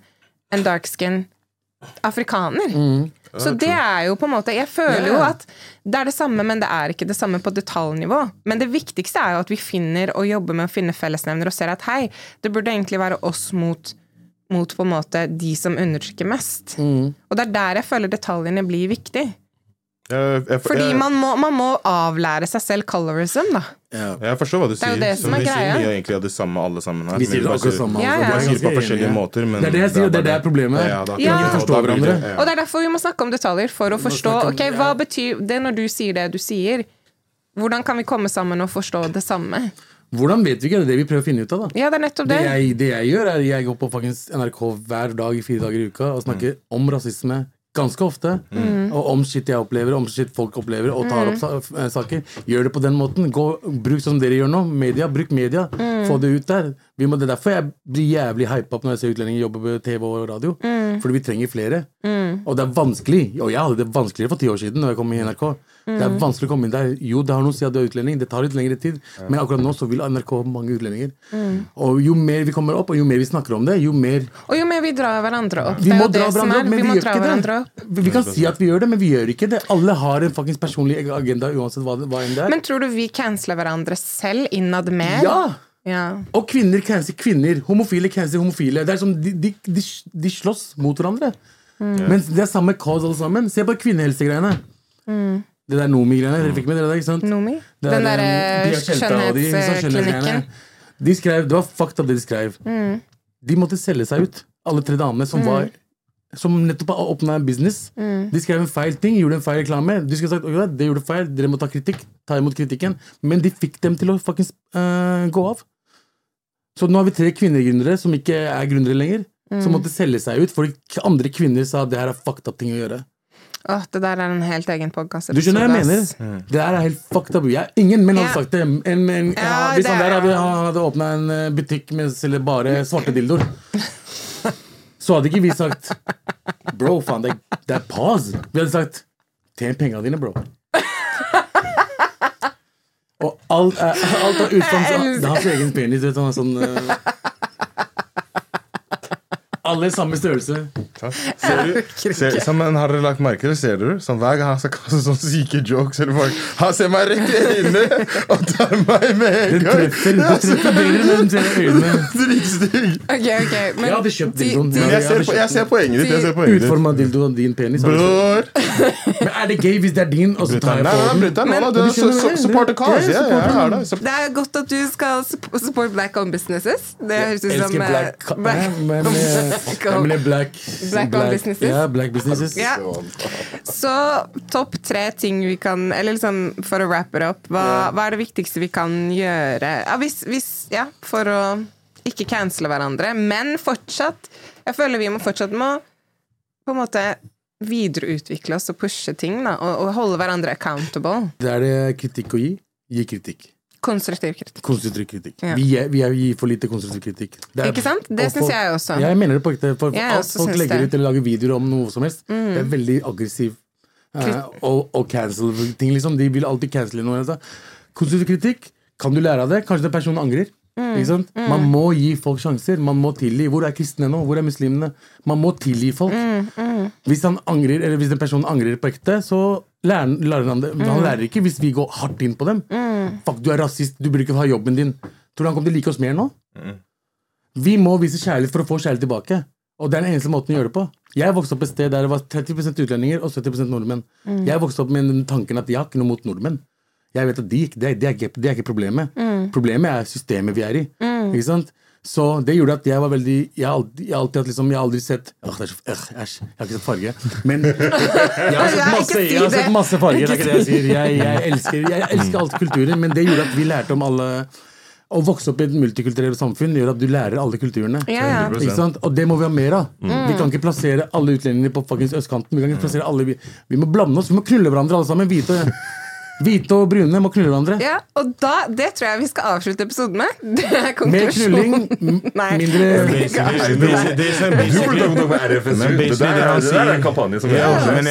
S1: en dark skin afrikaner. Så det er jo på en måte Jeg føler jo at det er det samme, men det er ikke det samme på detaljnivå. Men det viktigste er jo at vi finner og jobber med å finne fellesnevner og ser at hei, det burde egentlig være oss mot mot på en måte de som undertrykker mest. Og det er der jeg føler detaljene blir viktig.
S4: Jeg, jeg,
S1: Fordi
S4: jeg,
S1: man må, man må avlære seg selv colorism, da.
S2: Ja.
S4: jeg forstår hva du
S1: Det er
S4: sier.
S1: jo det som
S4: Så
S1: er
S4: vi sier
S1: greia.
S4: mye egentlig av det samme alle sammen her.
S2: Vi sier det akkurat samme.
S1: Ja, ja.
S2: Vi er
S4: sier det på forskjellige måter, men
S2: Det er det jeg sier, det er det problemet.
S4: Ja,
S2: det er forstår
S4: det- ja.
S1: Og det er derfor vi må snakke om detaljer, for å forstå
S2: om-
S1: ok, hva betyr det når du sier det du sier. Hvordan kan vi komme sammen og forstå det samme?
S2: Hvordan vet vi ikke? Det er det vi prøver å finne ut av. da
S1: Ja, det er nettopp
S2: Det
S1: det.
S2: jeg, det jeg gjør, er jeg går på faktisk NRK hver dag i fire dager i uka og snakker om rasisme ganske ofte. Og om shit jeg opplever, om shit folk opplever, og tar opp sa eh, saker. Gjør det på den måten. Gå, bruk som dere gjør nå. Media, Bruk media. Få det ut der. Vi må, det er derfor jeg blir jævlig hypa når jeg ser utlendinger jobbe på TV og radio. Fordi vi trenger flere. Og det er vanskelig. Og jeg hadde det vanskeligere for ti år siden Når jeg kom i NRK. Det er vanskelig å komme inn der. Jo, det har noe å si at du er utlending. Det tar litt lengre tid. Men akkurat nå så vil NRK ha mange utlendinger. Og jo mer vi kommer opp, og jo mer vi snakker om det, jo mer
S1: Og jo mer vi drar hverandre opp.
S2: vi må dra hverandre
S1: er.
S2: opp, men
S1: Vi
S2: vi, gjør ikke det. Vi kan si at vi gjør det, men vi gjør ikke det. Alle har en fuckings personlig agenda uansett hva, hva enn det er.
S1: Men tror du vi canceler hverandre selv innad mer?
S2: ja!
S1: Ja.
S2: Og kvinner cancer kvinner. Homofile cancer homofile. Det er som de, de, de, de slåss mot hverandre. Men det er samme cause alle sammen. Se på kvinnehelsegreiene. Det der Nomi-greiene. Dere fikk med dere det? ikke sant?
S1: Nomi?
S2: Det er,
S1: Den derre
S2: og de,
S1: skjønnhetsklinikken.
S2: De skrev, Det var fucked up det de skrev. De måtte selge seg ut, alle tre damene som var som nettopp har åpna en business. De skrev en feil ting, gjorde en feil reklame. De skulle sagt ok, det gjorde feil, dere må ta kritikk, ta imot kritikken. Men de fikk dem til å fuckings uh, gå av. Så nå har vi tre kvinnegründere som ikke er gründere lenger. Som måtte selge seg ut fordi andre kvinner sa det her er fucked up ting å gjøre.
S1: Åh, det der er en helt egen podkast.
S2: Du skjønner hva jeg mener? Det der er helt fucked up. Jeg, ingen menn hadde
S1: Ja.
S2: sagt det. En, en, ja,
S1: Ja,
S2: hvis han der
S1: er-
S2: hadde, han hadde åpna en eh, butikk med selger bare svarte dildoer, så hadde ikke vi sagt Bro, faen, det, det er pause. Vi hadde sagt Tjen penga dine, bro. Og alt er, alt er utenfor sin egen penis. Vet du, han er sånn eh, Alle i samme størrelse.
S4: Ser du, ser, har dere lagt merke til det? Ser du, Sånn, hver gang han skal kaste sånne syke jokes eller folk, Han ser meg rett i øynene og tar meg med en gang!
S2: treffer, treffer bedre enn den ser øynene.
S4: Dritstygg!
S1: Okay, okay, Men
S2: Jeg hadde kjøpt dildoen.
S4: Jeg ser, jeg ser poenget ditt. Jeg ser poenget ditt.
S2: Utforma dildoen din penis.
S4: Bror!
S2: Men er det gøy hvis det er din, og så tar
S4: Nei,
S2: jeg
S4: nei,
S2: på den?
S4: su-
S2: det?
S4: support the cause.
S1: Er godt at du skal sup- support black owned businesses. Det høres ut som
S2: Elsker
S1: eh,
S2: black,
S1: black-
S2: eh,
S1: Black-
S2: er black,
S1: Black-owned businesses.
S2: Ja, black businesses.
S1: Yeah. Så topp tre ting vi kan Eller liksom for å wrap it up, hva, hva er det viktigste vi kan gjøre ja, hvis, hvis, ja, for å ikke cancele hverandre, men fortsatt Jeg føler vi må fortsatt må på en måte videreutvikle oss og pushe ting, da, og, og holde hverandre accountable.
S2: Det er det kritikk å gi. Gi kritikk.
S1: Konstruktiv kritikk.
S2: Konstruktiv kritikk.
S1: Ja.
S2: Vi, er, vi er, gir for lite konstruktiv kritikk. Er-
S1: Ikke sant? Det syns jeg også.
S2: Jeg mener det på ekte. For alt folk legger
S1: det. Mm.
S2: ut eller lager videoer om noe som helst, det er veldig aggressiv. eh, og, og cancel ting, liksom. De vil alltid cancele noe. Altså. Konstruktiv kritikk, kan du lære av det? Kanskje den personen angrer?
S1: Mm.
S2: Ikke sant? Man må gi folk sjanser. Man må tilgi. Hvor er kristne nå? Hvor er muslimene? Man må tilgi folk.
S1: Mm,
S2: Hvis han angrer, eller hvis den personen angrer på ekte, så lærer, lærer han det. Han lærer ikke hvis vi går hardt inn på dem. Fuck, du er rasist, du burde ikke ha jobben din. Tror du han kommer til å like oss mer nå? Vi må vise kjærlighet for å få kjærlighet tilbake. Og det er den eneste måten å gjøre det på. Jeg vokste opp et sted der det var 30% utlendinger og 70% nordmenn. Jeg vokste opp med den tanken at jeg har ikke noe mot nordmenn. Jeg vet at de, det, det, er, ikke, det er ikke problemet. Problemet er systemet vi er i. Ikke sant? Så det gjorde at jeg var veldig Jeg har alltid, alltid liksom, Jeg har aldri sett Åh, det er så, øh, Æsj, jeg har ikke sett farge. Men jeg har sett masse, jeg har sett masse farger. Det er ikke det jeg sier. Jeg, jeg, elsker, jeg elsker alle kulturer, men det gjorde at vi lærte om alle Å vokse opp i et multikulturelt samfunn gjør at du lærer alle kulturene.
S1: Ja, ja.
S2: Ikke sant? Og det må vi ha mer av. Vi kan ikke plassere alle utlendingene på fuckings østkanten. Vi kan ikke plassere alle Vi, vi må blande oss, vi må knulle hverandre alle sammen. Hvite, hvite og brune må knulle hverandre.
S1: Ja, og da, det tror jeg vi skal avslutte episoden med. Det er
S2: Mer knulling, mindre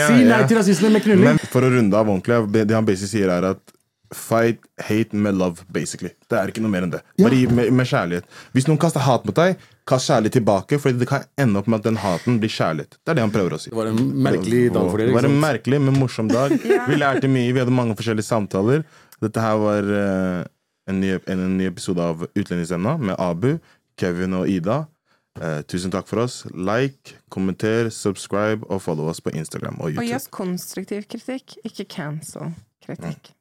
S2: Si nei til rasisme med knulling.
S4: Men for å runde av ordentlig, det han basically sier, er at fight hate med love, basically. Det er ikke noe mer enn det. Bare gi med, med kjærlighet. Hvis noen kaster hat mot deg, kast kjærlighet tilbake, for det kan ende opp med at den haten blir kjærlighet. Det er det han prøver å si.
S2: Det var en merkelig dag for dere.
S4: Det var en merkelig, men morsom dag. Vi lærte mye, vi hadde mange forskjellige samtaler. Dette her var uh, en, ny, en, en ny episode av Utlendingsemna med Abu, Kevin og Ida. Uh, tusen takk for oss. Like, kommenter, subscribe og follow oss på Instagram og YouTube.
S1: Og gi oss konstruktiv kritikk, ikke cancel kritikk.